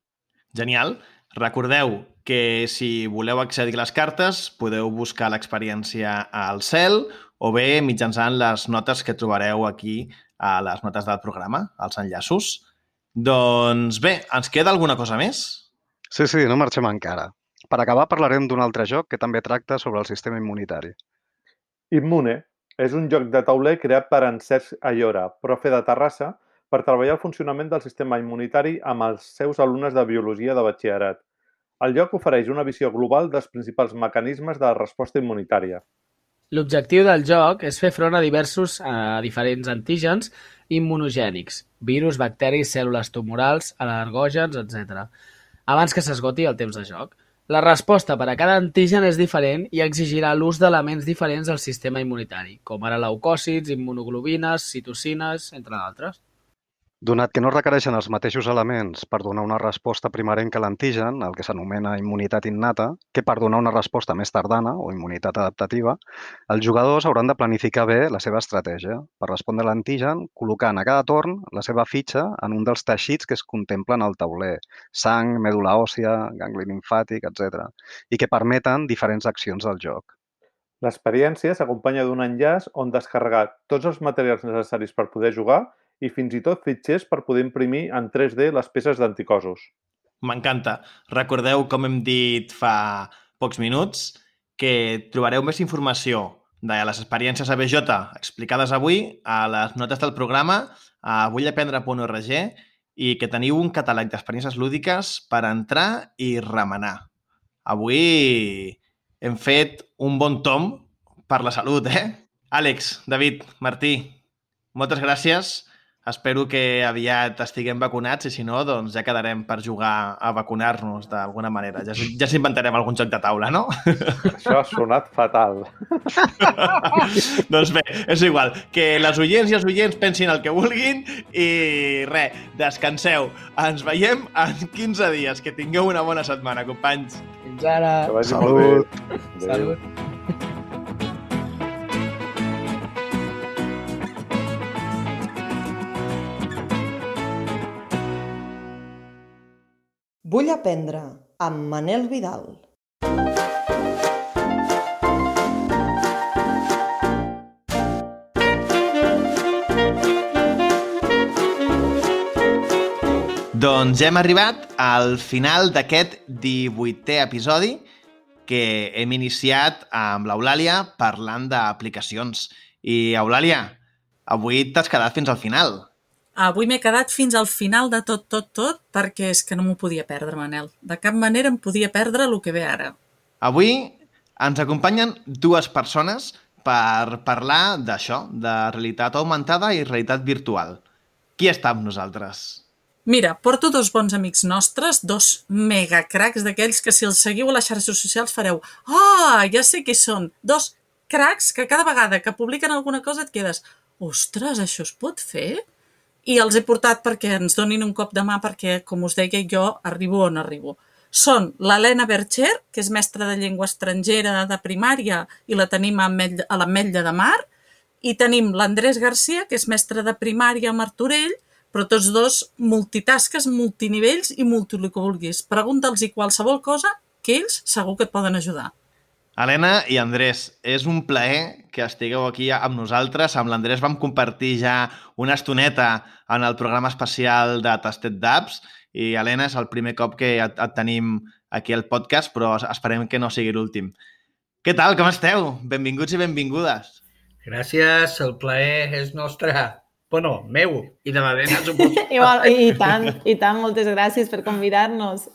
Genial. Recordeu que si voleu accedir a les cartes podeu buscar l'experiència al cel o bé mitjançant les notes que trobareu aquí a les notes del programa, als enllaços. Doncs bé, ens queda alguna cosa més? Sí, sí, no marxem encara. Per acabar parlarem d'un altre joc que també tracta sobre el sistema immunitari. Immune és un joc de tauler creat per en Cesc Ayora, profe de Terrassa, per treballar el funcionament del sistema immunitari amb els seus alumnes de Biologia de batxillerat. El joc ofereix una visió global dels principals mecanismes de la resposta immunitària. L'objectiu del joc és fer front a diversos a diferents antígens immunogènics, virus, bacteris, cèl·lules tumorals, al·lergògens, etc. abans que s'esgoti el temps de joc. La resposta per a cada antigen és diferent i exigirà l'ús d'elements diferents del sistema immunitari, com ara leucòcits, immunoglobines, citocines, entre d'altres. Donat que no requereixen els mateixos elements per donar una resposta primerenca a l'antigen, el que s'anomena immunitat innata, que per donar una resposta més tardana o immunitat adaptativa, els jugadors hauran de planificar bé la seva estratègia per respondre a l'antigen col·locant a cada torn la seva fitxa en un dels teixits que es contemplen al tauler, sang, mèdula òssia, gangli linfàtic, etc., i que permeten diferents accions del joc. L'experiència s'acompanya d'un enllaç on descarregar tots els materials necessaris per poder jugar i fins i tot fitxers per poder imprimir en 3D les peces d'anticossos. M'encanta. Recordeu, com hem dit fa pocs minuts, que trobareu més informació de les experiències a BJ explicades avui a les notes del programa a vullaprendre.org i que teniu un catàleg d'experiències lúdiques per entrar i remenar. Avui hem fet un bon tom per la salut, eh? Àlex, David, Martí, moltes gràcies Espero que aviat estiguem vacunats i si no, doncs ja quedarem per jugar a vacunar-nos d'alguna manera. Ja, ja s'inventarem algun joc de taula, no? Això ha sonat fatal. [laughs] doncs bé, és igual. Que les oients i els oients pensin el que vulguin i res, descanseu. Ens veiem en 15 dies. Que tingueu una bona setmana, companys. Fins ara. Que vagi Salut. molt bé. Adéu. Salut. Vull aprendre amb Manel Vidal. Doncs hem arribat al final d'aquest 18è episodi que hem iniciat amb l'Eulàlia parlant d'aplicacions. I, Eulàlia, avui t'has quedat fins al final. Avui m'he quedat fins al final de tot, tot, tot, perquè és que no m'ho podia perdre, Manel. De cap manera em podia perdre el que ve ara. Avui ens acompanyen dues persones per parlar d'això, de realitat augmentada i realitat virtual. Qui està amb nosaltres? Mira, porto dos bons amics nostres, dos megacracs d'aquells que si els seguiu a les xarxes socials fareu «Ah, ja sé qui són!» Dos cracs que cada vegada que publiquen alguna cosa et quedes «Ostres, això es pot fer?» I els he portat perquè ens donin un cop de mà perquè, com us deia, jo arribo on arribo. Són l'Helena Bercher, que és mestra de llengua estrangera de primària i la tenim a Ametlla- a l'Ametlla de Mar, i tenim l'Andrés Garcia, que és mestre de primària a Martorell, però tots dos multitasques, multinivells i multi. Pregunta'ls qualsevol cosa que ells segur que et poden ajudar. Helena i Andrés, és un plaer que estigueu aquí amb nosaltres. Amb l'Andrés vam compartir ja una estoneta en el programa especial de Tastet d'Apps i Helena és el primer cop que et, et tenim aquí al podcast, però esperem que no sigui l'últim. Què tal, com esteu? Benvinguts i benvingudes. Gràcies, el plaer és nostre. Bueno, meu i de l'Helena, suposo. [laughs] Igual, I tant, i tant, moltes gràcies per convidar-nos.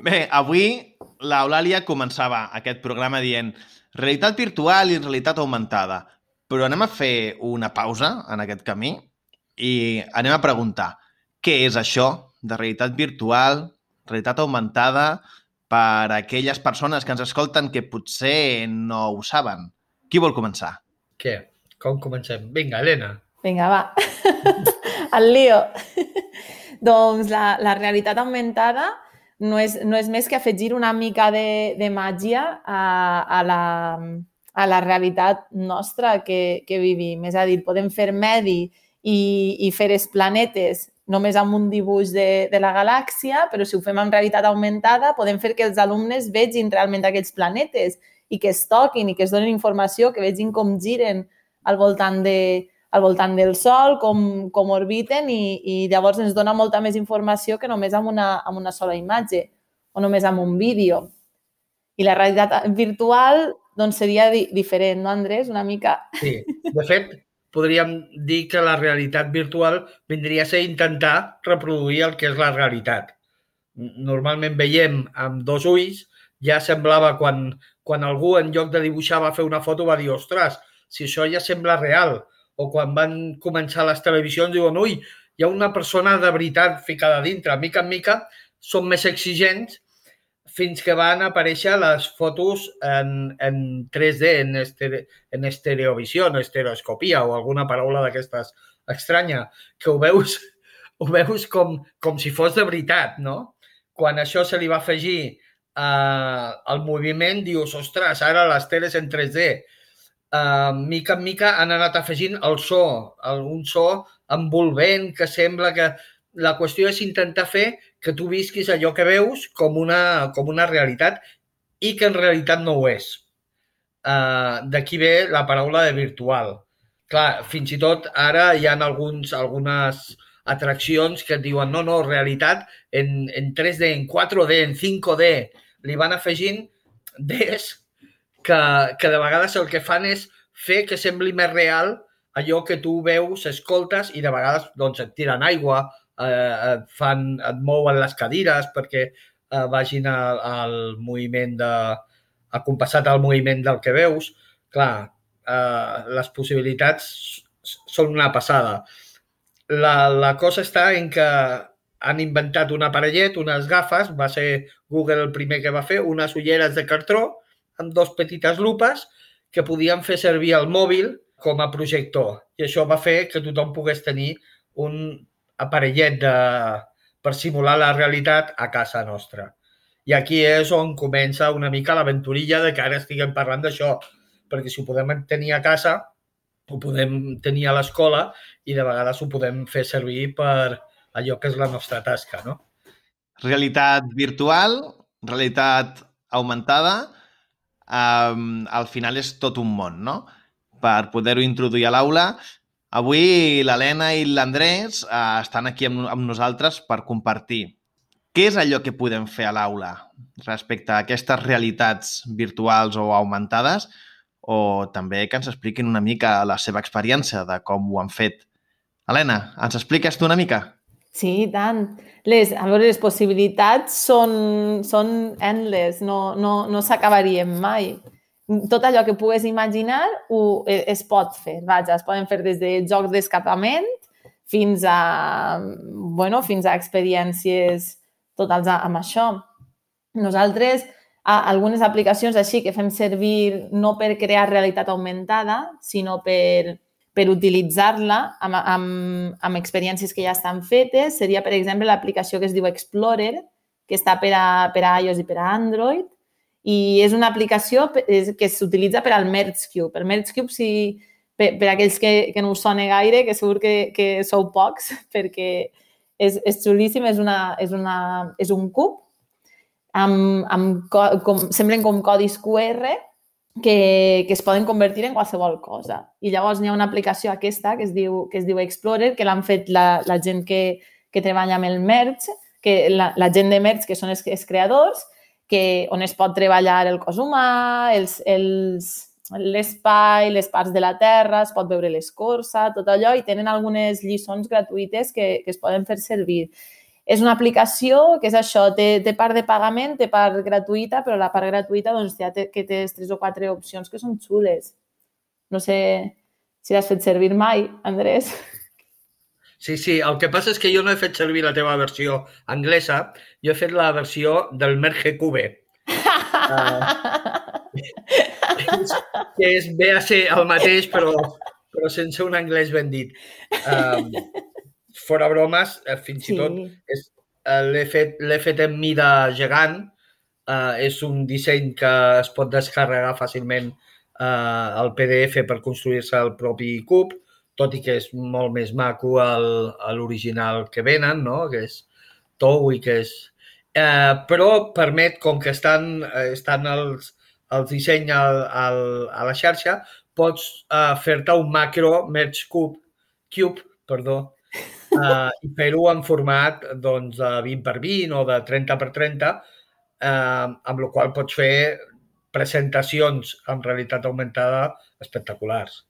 Bé, avui l'Eulàlia començava aquest programa dient realitat virtual i realitat augmentada. Però anem a fer una pausa en aquest camí i anem a preguntar què és això de realitat virtual, realitat augmentada, per a aquelles persones que ens escolten que potser no ho saben. Qui vol començar? Què? Com comencem? Vinga, Helena. Vinga, va. [laughs] El lío. [laughs] doncs la, la realitat augmentada no és, no és més que afegir una mica de, de màgia a, a, la, a la realitat nostra que, que vivim. És a dir, podem fer medi i, i fer els planetes només amb un dibuix de, de la galàxia, però si ho fem en realitat augmentada podem fer que els alumnes vegin realment aquells planetes i que es toquin i que es donen informació, que vegin com giren al voltant, de, al voltant del Sol, com, com orbiten i, i llavors ens dona molta més informació que només amb una, amb una sola imatge o només amb un vídeo. I la realitat virtual doncs, seria di diferent, no, Andrés? Una mica... Sí. De fet, podríem dir que la realitat virtual vindria a ser intentar reproduir el que és la realitat. Normalment veiem amb dos ulls, ja semblava quan, quan algú en lloc de dibuixar va fer una foto va dir ostres, si això ja sembla real. O quan van començar les televisions diuen ui, hi ha una persona de veritat ficada dintre. Mica en mica són més exigents fins que van aparèixer les fotos en, en 3D, en, estere, en estereovisió, en estereoscopia o alguna paraula d'aquestes estranya, que ho veus, [laughs] ho veus com, com si fos de veritat, no? Quan això se li va afegir eh, al moviment, dius, ostres, ara les teles en 3D. Uh, mica en mica han anat afegint el so, el, un so envolvent que sembla que... La qüestió és intentar fer que tu visquis allò que veus com una, com una realitat i que en realitat no ho és. Uh, D'aquí ve la paraula de virtual. Clar, fins i tot ara hi ha alguns, algunes, atraccions que et diuen no, no, realitat en, en 3D, en 4D, en 5D. Li van afegint Ds que, que de vegades el que fan és fer que sembli més real allò que tu veus, escoltes i de vegades doncs, et tiren aigua, eh, et, fan, et mouen les cadires perquè eh, vagin al, al moviment de, acompassat al moviment del que veus. Clar, eh, les possibilitats són una passada. La, la cosa està en que han inventat un aparellet, unes gafes, va ser Google el primer que va fer, unes ulleres de cartró amb dos petites lupes que podien fer servir el mòbil com a projector. I això va fer que tothom pogués tenir un aparellet de, per simular la realitat a casa nostra. I aquí és on comença una mica l'aventurilla de que ara estiguem parlant d'això, perquè si ho podem tenir a casa, ho podem tenir a l'escola i de vegades ho podem fer servir per allò que és la nostra tasca, no? Realitat virtual, realitat augmentada, um, al final és tot un món, no? Per poder-ho introduir a l'aula. Avui l'Helena i l'Andrés uh, estan aquí amb, amb nosaltres per compartir què és allò que podem fer a l'aula respecte a aquestes realitats virtuals o augmentades o també que ens expliquin una mica la seva experiència de com ho han fet. Helena, ens expliques tu una mica? Sí, tant. Les, a veure, les possibilitats són, són endless, no, no, no s'acabarien mai. Tot allò que pugues imaginar ho, e, es pot fer. Vaja, es poden fer des de jocs d'escapament fins a, bueno, fins a experiències totals amb això. Nosaltres, algunes aplicacions així que fem servir no per crear realitat augmentada, sinó per, per utilitzar-la amb, amb, amb experiències que ja estan fetes, seria, per exemple, l'aplicació que es diu Explorer, que està per a, per a iOS i per a Android, i és una aplicació que s'utilitza per al Merge Cube. El Merge Cube, si, per, per aquells que, que no us sona gaire, que segur que, que sou pocs, [laughs] perquè és, és xulíssim, és, una, és, una, és un cub amb, amb com, semblen com codis QR que, que es poden convertir en qualsevol cosa. I llavors hi ha una aplicació aquesta que es diu, que es diu Explorer, que l'han fet la, la gent que, que treballa amb el Merge, que la, la gent de Merge, que són els, els creadors, que, on es pot treballar el cos humà, els, els, l'espai, les parts de la Terra, es pot veure l'escorça, tot allò, i tenen algunes lliçons gratuïtes que, que es poden fer servir. És una aplicació que és això, té, té part de pagament, té part gratuïta, però la part gratuïta doncs, ja té, que té tres o quatre opcions que són xules. No sé si l'has fet servir mai, Andrés. Sí, sí, el que passa és que jo no he fet servir la teva versió anglesa, jo he fet la versió del Merge Cube. uh, que és ve a ser el mateix, però, però sense un anglès ben dit. Um, fora bromes, eh, fins sí. i tot és, uh, l'he fet, fet en mida gegant. Uh, és un disseny que es pot descarregar fàcilment uh, al PDF per construir-se el propi cub, tot i que és molt més maco l'original que venen, no? que és tou i que és... Uh, però permet, com que estan, uh, estan els, el disseny al, al, a la xarxa, pots uh, fer-te un macro merge cube, cube perdó, uh, i fer-ho en format doncs, de 20 per 20 o de 30 per 30, uh, amb la qual pots fer presentacions amb realitat augmentada espectaculars.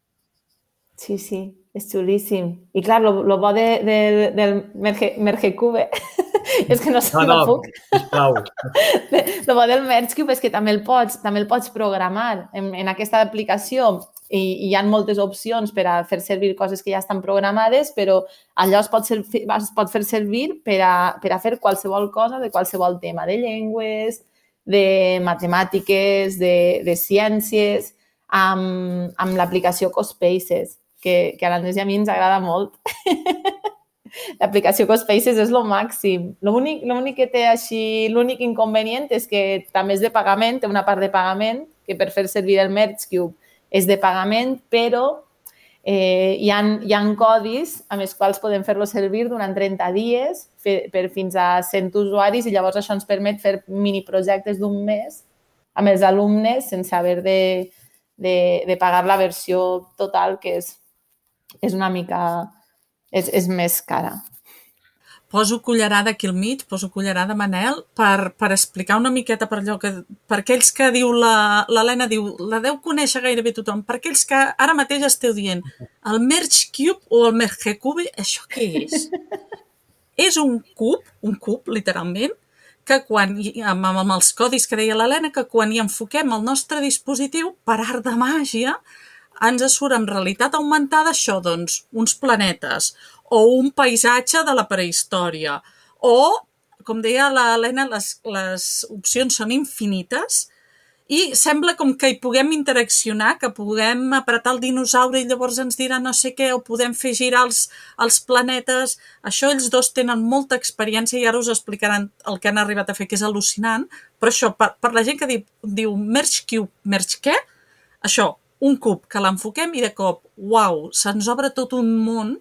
Sí, sí, és xulíssim. I clar, lo, bo de, de, del Merge, Merge Cube [laughs] és que no sé no, no, puc. Sisplau. [laughs] El bo del Mergecube és que també el pots, també el pots programar en, en aquesta aplicació i, i hi ha moltes opcions per a fer servir coses que ja estan programades, però allò es pot, ser, es pot fer servir per a, per a fer qualsevol cosa de qualsevol tema, de llengües, de matemàtiques, de, de ciències, amb, amb l'aplicació Cospaces, que, que a l'Andrés i a mi ens agrada molt. [laughs] l'aplicació Cospaces és el màxim. L'únic que té així, l'únic inconvenient és que també és de pagament, té una part de pagament, que per fer servir el Merge Cube és de pagament, però eh, hi, ha, hi ha codis amb els quals podem fer-lo servir durant 30 dies per, per fins a 100 usuaris i llavors això ens permet fer miniprojectes d'un mes amb els alumnes sense haver de, de, de pagar la versió total, que és, és una mica és, és més cara. Poso cullerada aquí al mig, poso cullerada Manel, per, per explicar una miqueta per allò que, per aquells que diu la- l'Helena, diu, la deu conèixer gairebé tothom, per aquells que ara mateix esteu dient el Merge Cube o el Merge Cube, això què és? [laughs] és un cub, un cub, literalment, que quan, amb, amb els codis que deia l'Helena, que quan hi enfoquem el nostre dispositiu, per art de màgia, ens surt en realitat augmentada això, doncs, uns planetes, o un paisatge de la prehistòria, o, com deia l'Helena, les, les opcions són infinites, i sembla com que hi puguem interaccionar, que puguem apretar el dinosaure i llavors ens dirà no sé què, o podem fer girar els, els planetes. Això ells dos tenen molta experiència i ara us explicaran el que han arribat a fer, que és al·lucinant. Però això, per, per la gent que diu, diu Merge Cube, Merge què? Això, un cub que l'enfoquem i de cop, uau, se'ns obre tot un món,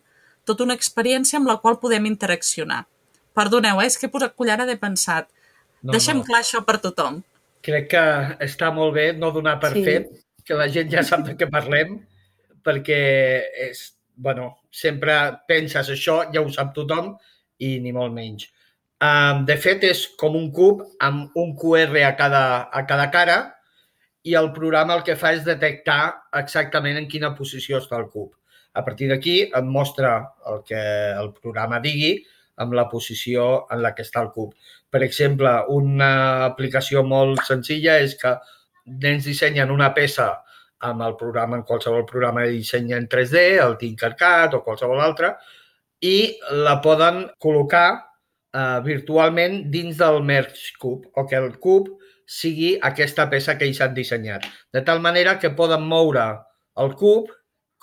tota una experiència amb la qual podem interaccionar. Perdoneu, eh? és que he posat cullerada i he pensat. No, Deixem no. clar això per tothom. Crec que està molt bé no donar per Sí. fet que la gent ja sap de què parlem, perquè és, bueno, sempre penses això, ja ho sap tothom, i ni molt menys. Um, de fet, és com un cub amb un QR a cada, a cada cara i el programa el que fa és detectar exactament en quina posició està el cub. A partir d'aquí et mostra el que el programa digui amb la posició en la que està el cub. Per exemple, una aplicació molt senzilla és que ens dissenyen una peça amb el programa, en qualsevol programa de disseny en 3D, el Tinkercad o qualsevol altre, i la poden col·locar eh, virtualment dins del Merge Cube, o que el cub sigui aquesta peça que ells han dissenyat. De tal manera que poden moure el cub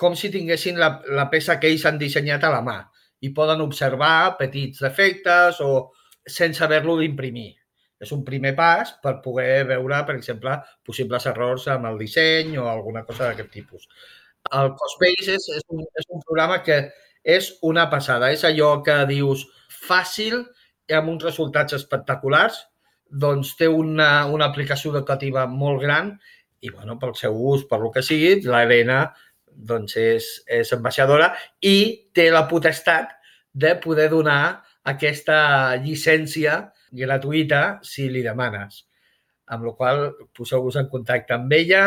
com si tinguessin la, la peça que ells han dissenyat a la mà i poden observar petits defectes o sense haver-lo d'imprimir. És un primer pas per poder veure, per exemple, possibles errors amb el disseny o alguna cosa d'aquest tipus. El Cospaces és un, és un programa que és una passada. És allò que dius fàcil i amb uns resultats espectaculars, doncs té una, una aplicació educativa molt gran i, bueno, pel seu ús, per lo que sigui, l'Helena doncs és, és ambaixadora i té la potestat de poder donar aquesta llicència gratuïta si li demanes. Amb la qual poseu-vos en contacte amb ella,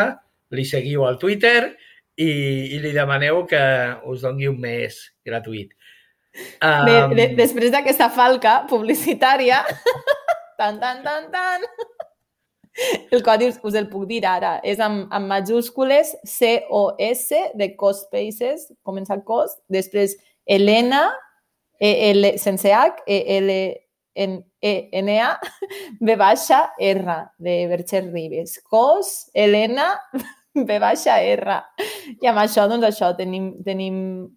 li seguiu al Twitter i, i li demaneu que us doni un mes gratuït. Bé, de, després d'aquesta falca publicitària, [laughs] tan, tan, tan, tan, el codi us, us el puc dir ara. És amb, amb majúscules C-O-S de Cospaces, comença cos, després Helena, E -L, sense H, E-L-N-A, [laughs] B baixa R, de Bercher Ribes. Cos, Helena, [laughs] B baixa R. I amb això, doncs això, tenim, tenim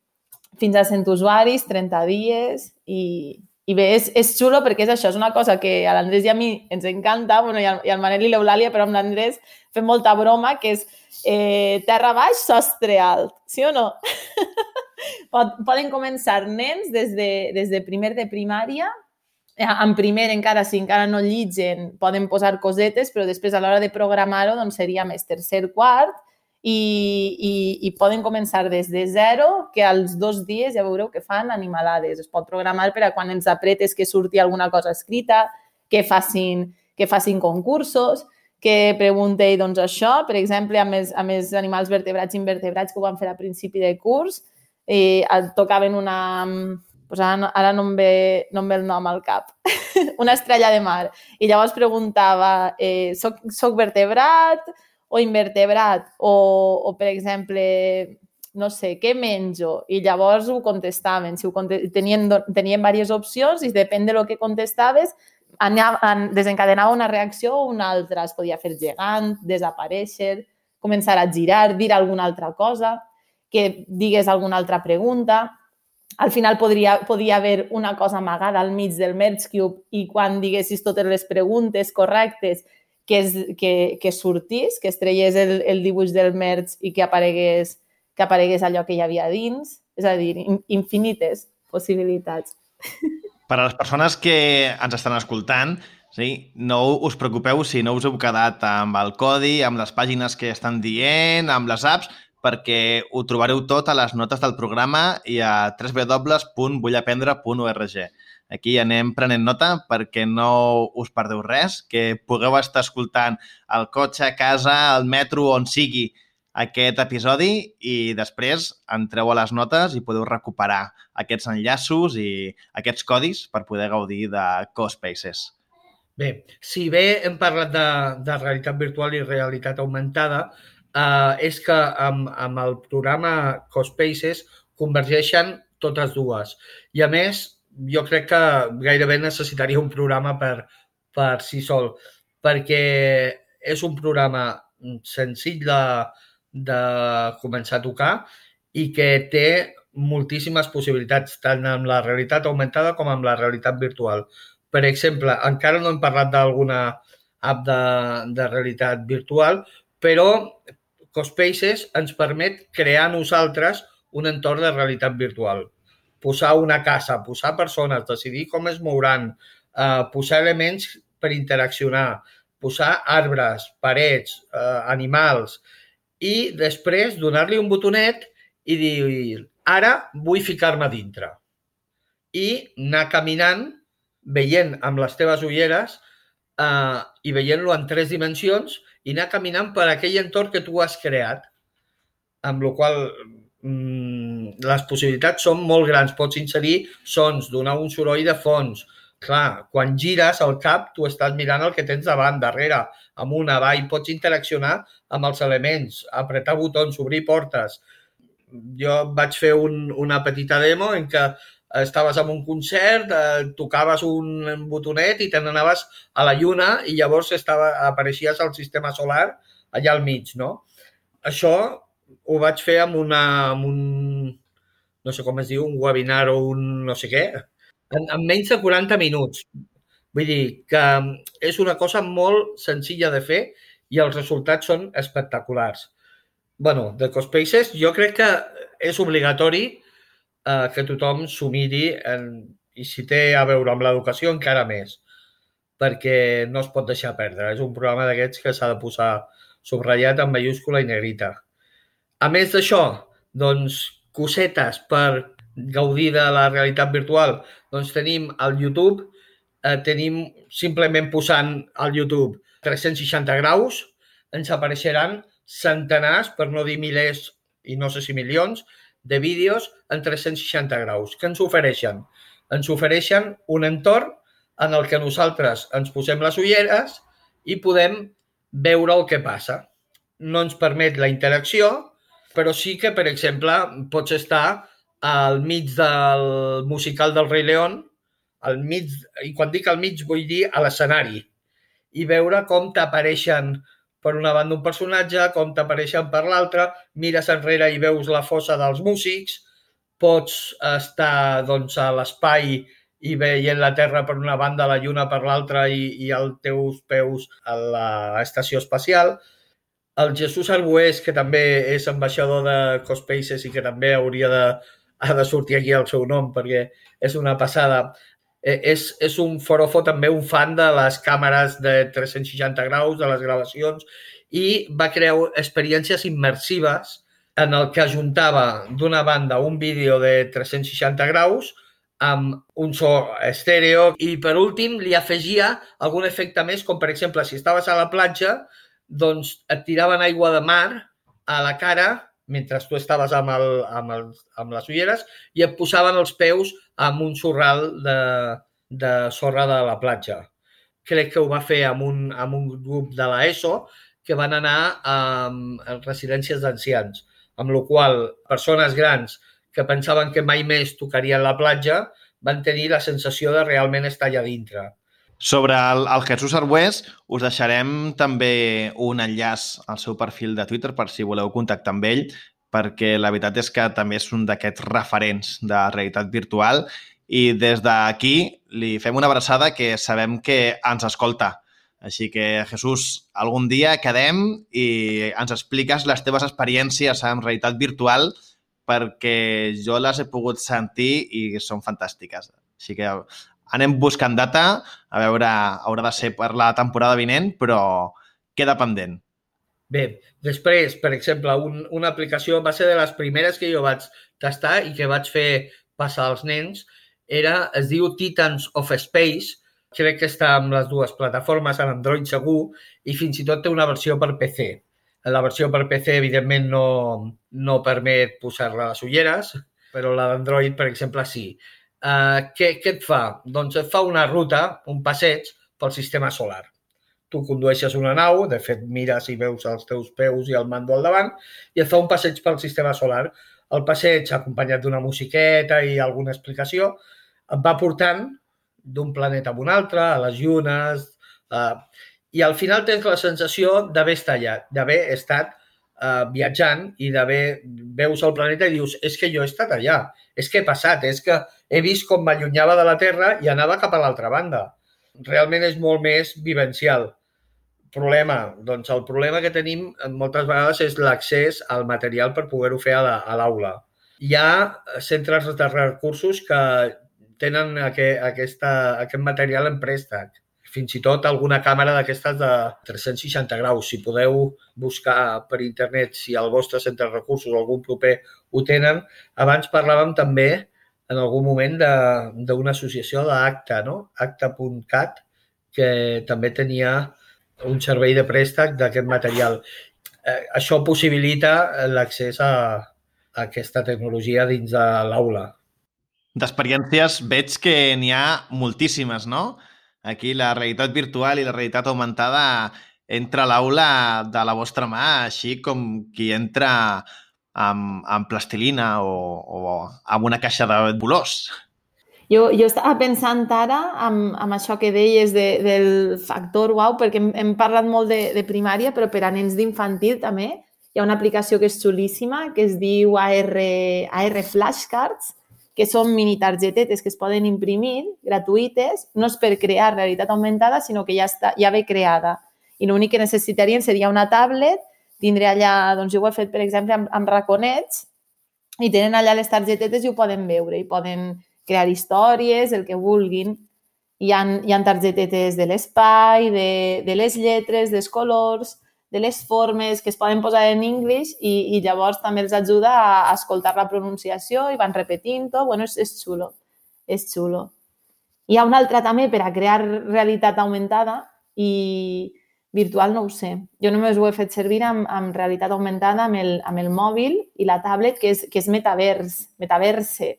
fins a 100 usuaris, 30 dies i, i bé, és, és xulo perquè és això, és una cosa que a l'Andrés i a mi ens encanta, bueno, i al, i al Manel i l'Eulàlia, però amb l'Andrés fem molta broma, que és eh, terra baix, sostre alt, sí o no? [laughs] Poden començar nens des de, des de primer de primària, eh, en primer encara, si encara no llitgen, poden posar cosetes, però després a l'hora de programar-ho doncs seria més tercer, quart, i, i, i poden començar des de zero, que als dos dies ja veureu que fan animalades. Es pot programar per a quan ens apretes que surti alguna cosa escrita, que facin, que facin concursos, que preguntei doncs, això, per exemple, amb els, amb els animals vertebrats i invertebrats que ho van fer a principi de curs, eh, tocaven una... Pues ara, no- ara no, em ve, no em ve el nom al cap. [laughs] una estrella de mar. I llavors preguntava, eh, soc, soc vertebrat o invertebrat? O, o, per exemple, no sé, què menjo? I llavors ho contestaven. Si ho conte tenien, tenien diverses opcions i depèn de lo que contestaves, anava, an, desencadenava una reacció o una altra. Es podia fer gegant, desaparèixer, començar a girar, dir alguna altra cosa, que digués alguna altra pregunta. Al final podria, podia haver una cosa amagada al mig del Merge Cube i quan diguessis totes les preguntes correctes que, es, que, que sortís, que es el, el dibuix del Merge i que aparegués, que aparegués allò que hi havia dins. És a dir, in, infinites possibilitats. Per a les persones que ens estan escoltant, sí, no us preocupeu si no us heu quedat amb el codi, amb les pàgines que estan dient, amb les apps, perquè ho trobareu tot a les notes del programa i a www.vullaprendre.org. Aquí anem prenent nota perquè no us perdeu res, que pugueu estar escoltant al cotxe, a casa, al metro, on sigui, aquest episodi i després entreu a les notes i podeu recuperar aquests enllaços i aquests codis per poder gaudir de CoSpaces. Bé, si bé hem parlat de, de realitat virtual i realitat augmentada, eh, és que amb, amb el programa CoSpaces convergeixen totes dues. I a més, jo crec que gairebé necessitaria un programa per, per si sol, perquè és un programa senzill de, de començar a tocar i que té moltíssimes possibilitats, tant amb la realitat augmentada com amb la realitat virtual. Per exemple, encara no hem parlat d'alguna app de, de realitat virtual, però CoSpaces ens permet crear nosaltres un entorn de realitat virtual. Posar una casa, posar persones, decidir com es mouran, eh, posar elements per interaccionar, posar arbres, parets, eh, animals i després donar-li un botonet i dir ara vull ficar-me dintre. I anar caminant veient amb les teves ulleres eh, i veient-lo en tres dimensions i anar caminant per aquell entorn que tu has creat. Amb la qual mm, les possibilitats són molt grans. Pots inserir sons, donar un soroll de fons. Clar, quan gires el cap, tu estàs mirant el que tens davant, darrere, amunt, avall, pots interaccionar amb els elements, apretar botons, obrir portes. Jo vaig fer un, una petita demo en què estaves en un concert, eh, tocaves un botonet i te n'anaves a la lluna i llavors estava, apareixies al sistema solar allà al mig, no? Això ho vaig fer amb, una, amb un, no sé com es diu, un webinar o un no sé què, en, en menys de 40 minuts. Vull dir que és una cosa molt senzilla de fer i els resultats són espectaculars. bueno, de Cospaces jo crec que és obligatori eh, que tothom s'ho miri en, i si té a veure amb l'educació encara més, perquè no es pot deixar perdre. És un programa d'aquests que s'ha de posar subratllat en mayúscula i negrita. A més d'això, doncs, cosetes per gaudir de la realitat virtual, doncs tenim al YouTube, eh, tenim simplement posant al YouTube 360 graus, ens apareixeran centenars, per no dir milers i no sé si milions, de vídeos en 360 graus. Què ens ofereixen? Ens ofereixen un entorn en el que nosaltres ens posem les ulleres i podem veure el que passa. No ens permet la interacció, però sí que, per exemple, pots estar al mig del musical del Rei León, al mig, i quan dic al mig vull dir a l'escenari, i veure com t'apareixen per una banda un personatge, com t'apareixen per l'altra, mires enrere i veus la fossa dels músics, pots estar doncs, a l'espai i veient la Terra per una banda, la Lluna per l'altra i, i els teus peus a l'estació espacial. El Jesús Arbués, que també és ambaixador de Cospaces i que també hauria de, ha de sortir aquí el seu nom perquè és una passada, és, és un forofo també un fan de les càmeres de 360 graus, de les gravacions, i va crear experiències immersives en el que ajuntava d'una banda un vídeo de 360 graus amb un so estèreo i per últim li afegia algun efecte més, com per exemple si estaves a la platja doncs et tiraven aigua de mar a la cara mentre tu estaves amb, el, amb, el, amb les ulleres i et posaven els peus amb un sorral de, de sorra de la platja. Crec que ho va fer amb un, amb un grup de l'ESO que van anar a, a residències d'ancians, amb la qual persones grans que pensaven que mai més tocarien la platja van tenir la sensació de realment estar allà dintre. Sobre el, el Jesús Arbués, us deixarem també un enllaç al seu perfil de Twitter per si voleu contactar amb ell, perquè la veritat és que també és un d'aquests referents de realitat virtual i des d'aquí li fem una abraçada que sabem que ens escolta. Així que, Jesús, algun dia quedem i ens expliques les teves experiències amb realitat virtual perquè jo les he pogut sentir i són fantàstiques. Així que anem buscant data, a veure, haurà de ser per la temporada vinent, però queda pendent. Bé, després, per exemple, un, una aplicació va ser de les primeres que jo vaig tastar i que vaig fer passar als nens. Era, es diu Titans of Space, crec que està amb les dues plataformes, en Android segur, i fins i tot té una versió per PC. La versió per PC, evidentment, no, no permet posar-la a les ulleres, però la d'Android, per exemple, sí. Uh, què, què et fa? Doncs et fa una ruta, un passeig pel sistema solar tu condueixes una nau, de fet mires i veus els teus peus i el mando al davant, i et fa un passeig pel sistema solar. El passeig, acompanyat d'una musiqueta i alguna explicació, et va portant d'un planeta a un altre, a les llunes, eh, i al final tens la sensació d'haver allà, d'haver estat eh, viatjant i d'haver veus el planeta i dius, és que jo he estat allà, és que he passat, és que he vist com m'allunyava de la Terra i anava cap a l'altra banda. Realment és molt més vivencial problema? Doncs el problema que tenim moltes vegades és l'accés al material per poder-ho fer a l'aula. Hi ha centres de recursos que tenen aquest, aquesta, aquest material en préstec. Fins i tot alguna càmera d'aquestes de 360 graus. Si podeu buscar per internet si el vostre centre de recursos o algun proper ho tenen. Abans parlàvem també en algun moment d'una associació d'ACTA, no? acta.cat, que també tenia un servei de préstec d'aquest material. Eh, això possibilita l'accés a, a aquesta tecnologia dins de l'aula. D'experiències veig que n'hi ha moltíssimes, no? Aquí la realitat virtual i la realitat augmentada entra a l'aula de la vostra mà, així com qui entra amb, amb plastilina o, o amb una caixa de bolors. Jo, jo estava pensant ara amb, amb això que deies de, del factor wow, perquè hem, hem parlat molt de, de primària, però per a nens d'infantil també hi ha una aplicació que és xulíssima, que es diu AR, AR Flashcards, que són mini targetetes que es poden imprimir gratuïtes, no és per crear realitat augmentada, sinó que ja, està, ja ve creada. I l'únic que necessitarien seria una tablet, tindré allà, doncs jo ho he fet, per exemple, amb, amb raconets, i tenen allà les targetetes i ho poden veure, i poden crear històries, el que vulguin. Hi ha, hi ha targetetes de l'espai, de, de les lletres, dels colors, de les formes que es poden posar en anglès i, i llavors també els ajuda a escoltar la pronunciació i van repetint-ho. Bueno, és, és xulo, és xulo. Hi ha una altra també per a crear realitat augmentada i, Virtual no ho sé. Jo només ho he fet servir amb, amb realitat augmentada amb el, amb el mòbil i la tablet, que és, que és metavers, metaverse,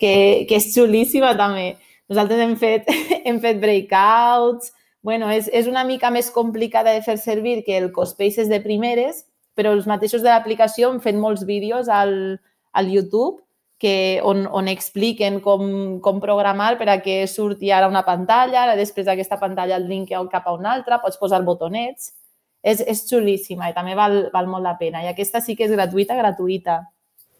que, que és xulíssima també. Nosaltres hem fet, [laughs] hem fet breakouts, bueno, és, és una mica més complicada de fer servir que el Cospaces de primeres, però els mateixos de l'aplicació han fet molts vídeos al, al YouTube que, on, on expliquen com, com programar per a que surti ara una pantalla, ara després d'aquesta pantalla el link cap a una altra, pots posar botonets. És, és xulíssima i també val, val molt la pena. I aquesta sí que és gratuïta, gratuïta.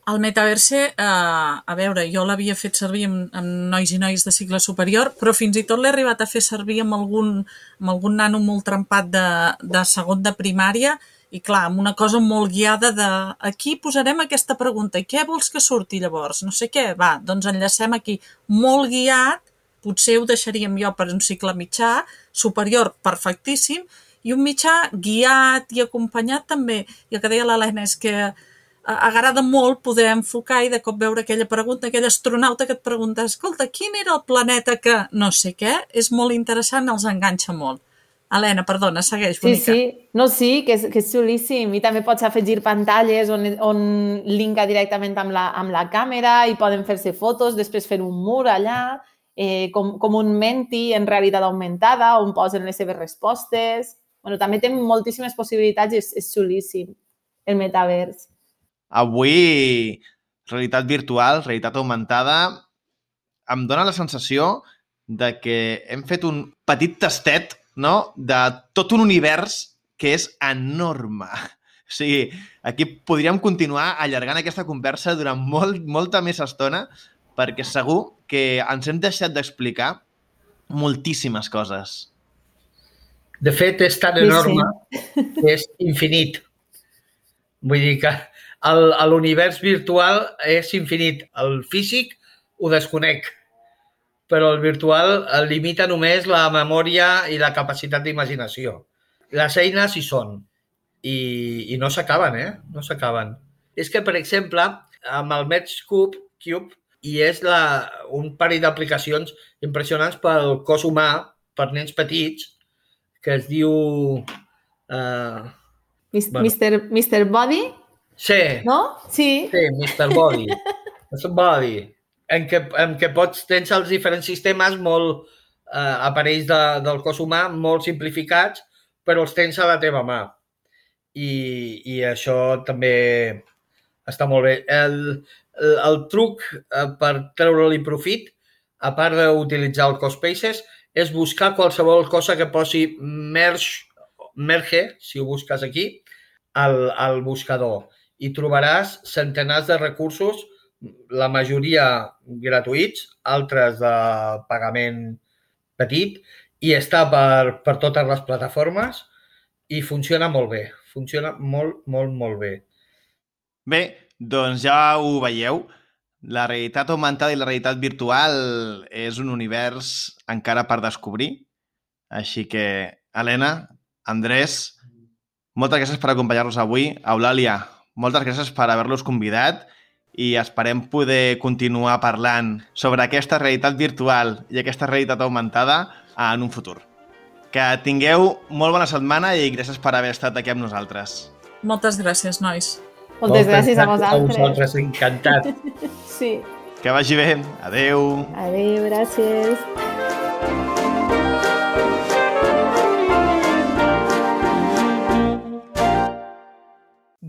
El metaverse, eh, a veure, jo l'havia fet servir amb, amb nois i nois de cicle superior, però fins i tot l'he arribat a fer servir amb algun, amb algun nano molt trempat de, de segon de primària i clar, amb una cosa molt guiada de aquí posarem aquesta pregunta què vols que surti llavors? No sé què, va, doncs enllacem aquí. Molt guiat, potser ho deixaríem jo per un cicle mitjà, superior perfectíssim, i un mitjà guiat i acompanyat també. I el que deia l'Helena és que agrada molt poder enfocar i de cop veure aquella pregunta, aquell astronauta que et pregunta escolta, quin era el planeta que no sé què? És molt interessant, els enganxa molt. Helena, perdona, segueix, bonica. Sí, sí. No, sí, que és, que és xulíssim. I també pots afegir pantalles on, on linka directament amb la, amb la càmera i poden fer-se fotos, després fer un mur allà, eh, com, com un menti en realitat augmentada, on posen les seves respostes. Bueno, també té moltíssimes possibilitats i és, és xulíssim el metavers. Avui, realitat virtual, realitat augmentada, em dóna la sensació de que hem fet un petit tastet no? de tot un univers que és enorme. O sigui, aquí podríem continuar allargant aquesta conversa durant molt, molta més estona perquè segur que ens hem deixat d'explicar moltíssimes coses. De fet, és tan enorme sí, sí. que és infinit. Vull dir que l'univers virtual és infinit. El físic ho desconec però el virtual limita només la memòria i la capacitat d'imaginació. Les eines hi són. i, i no s'acaben, eh? No s'acaben. És que, per exemple, amb el Match Cube, Cube i és la, un parell d'aplicacions impressionants pel cos humà, per nens petits, que es diu... Uh, Mis, Bueno. Mr. Mr. Body, sí, no? Sí. sí, Mr. Body. [laughs] Mr. Body. En què, en què pots, tens els diferents sistemes molt eh, aparells de, del cos humà molt simplificats, però els tens a la teva mà. I, i això també està molt bé. El, el, el truc eh, per treure-li profit, a part d'utilitzar el Cospaces, és buscar qualsevol cosa que posi merge, merge, si ho busques aquí, al, al buscador. I trobaràs centenars de recursos, la majoria gratuïts, altres de pagament petit, i està per, per totes les plataformes i funciona molt bé. Funciona molt, molt, molt bé. Bé, doncs ja ho veieu. La realitat augmentada i la realitat virtual és un univers encara per descobrir. Així que, Helena, Andrés, moltes gràcies per acompanyar-nos avui. Eulàlia, moltes gràcies per haver-los convidat i esperem poder continuar parlant sobre aquesta realitat virtual i aquesta realitat augmentada en un futur. Que tingueu molt bona setmana i gràcies per haver estat aquí amb nosaltres. Moltes gràcies, nois. Moltes gràcies a A vosaltres. vosaltres, encantat. [laughs] Sí. Que vagi bé. Adeu. Adéu, gràcies.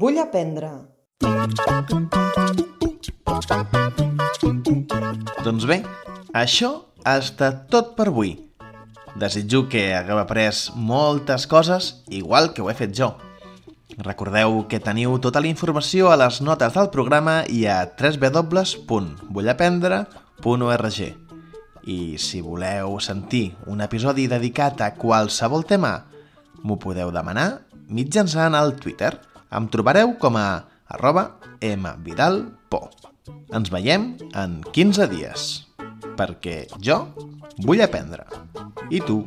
Vull aprendre. Doncs bé, això ha estat tot per avui. Desitjo que hagueu après moltes coses, igual que ho he fet jo. Recordeu que teniu tota la informació a les notes del programa i a www.vullaprendre.org. I si voleu sentir un episodi dedicat a qualsevol tema, m'ho podeu demanar mitjançant el Twitter. Em trobareu com a arroba mvidalpo. Ens veiem en 15 dies, perquè jo vull aprendre. I tu?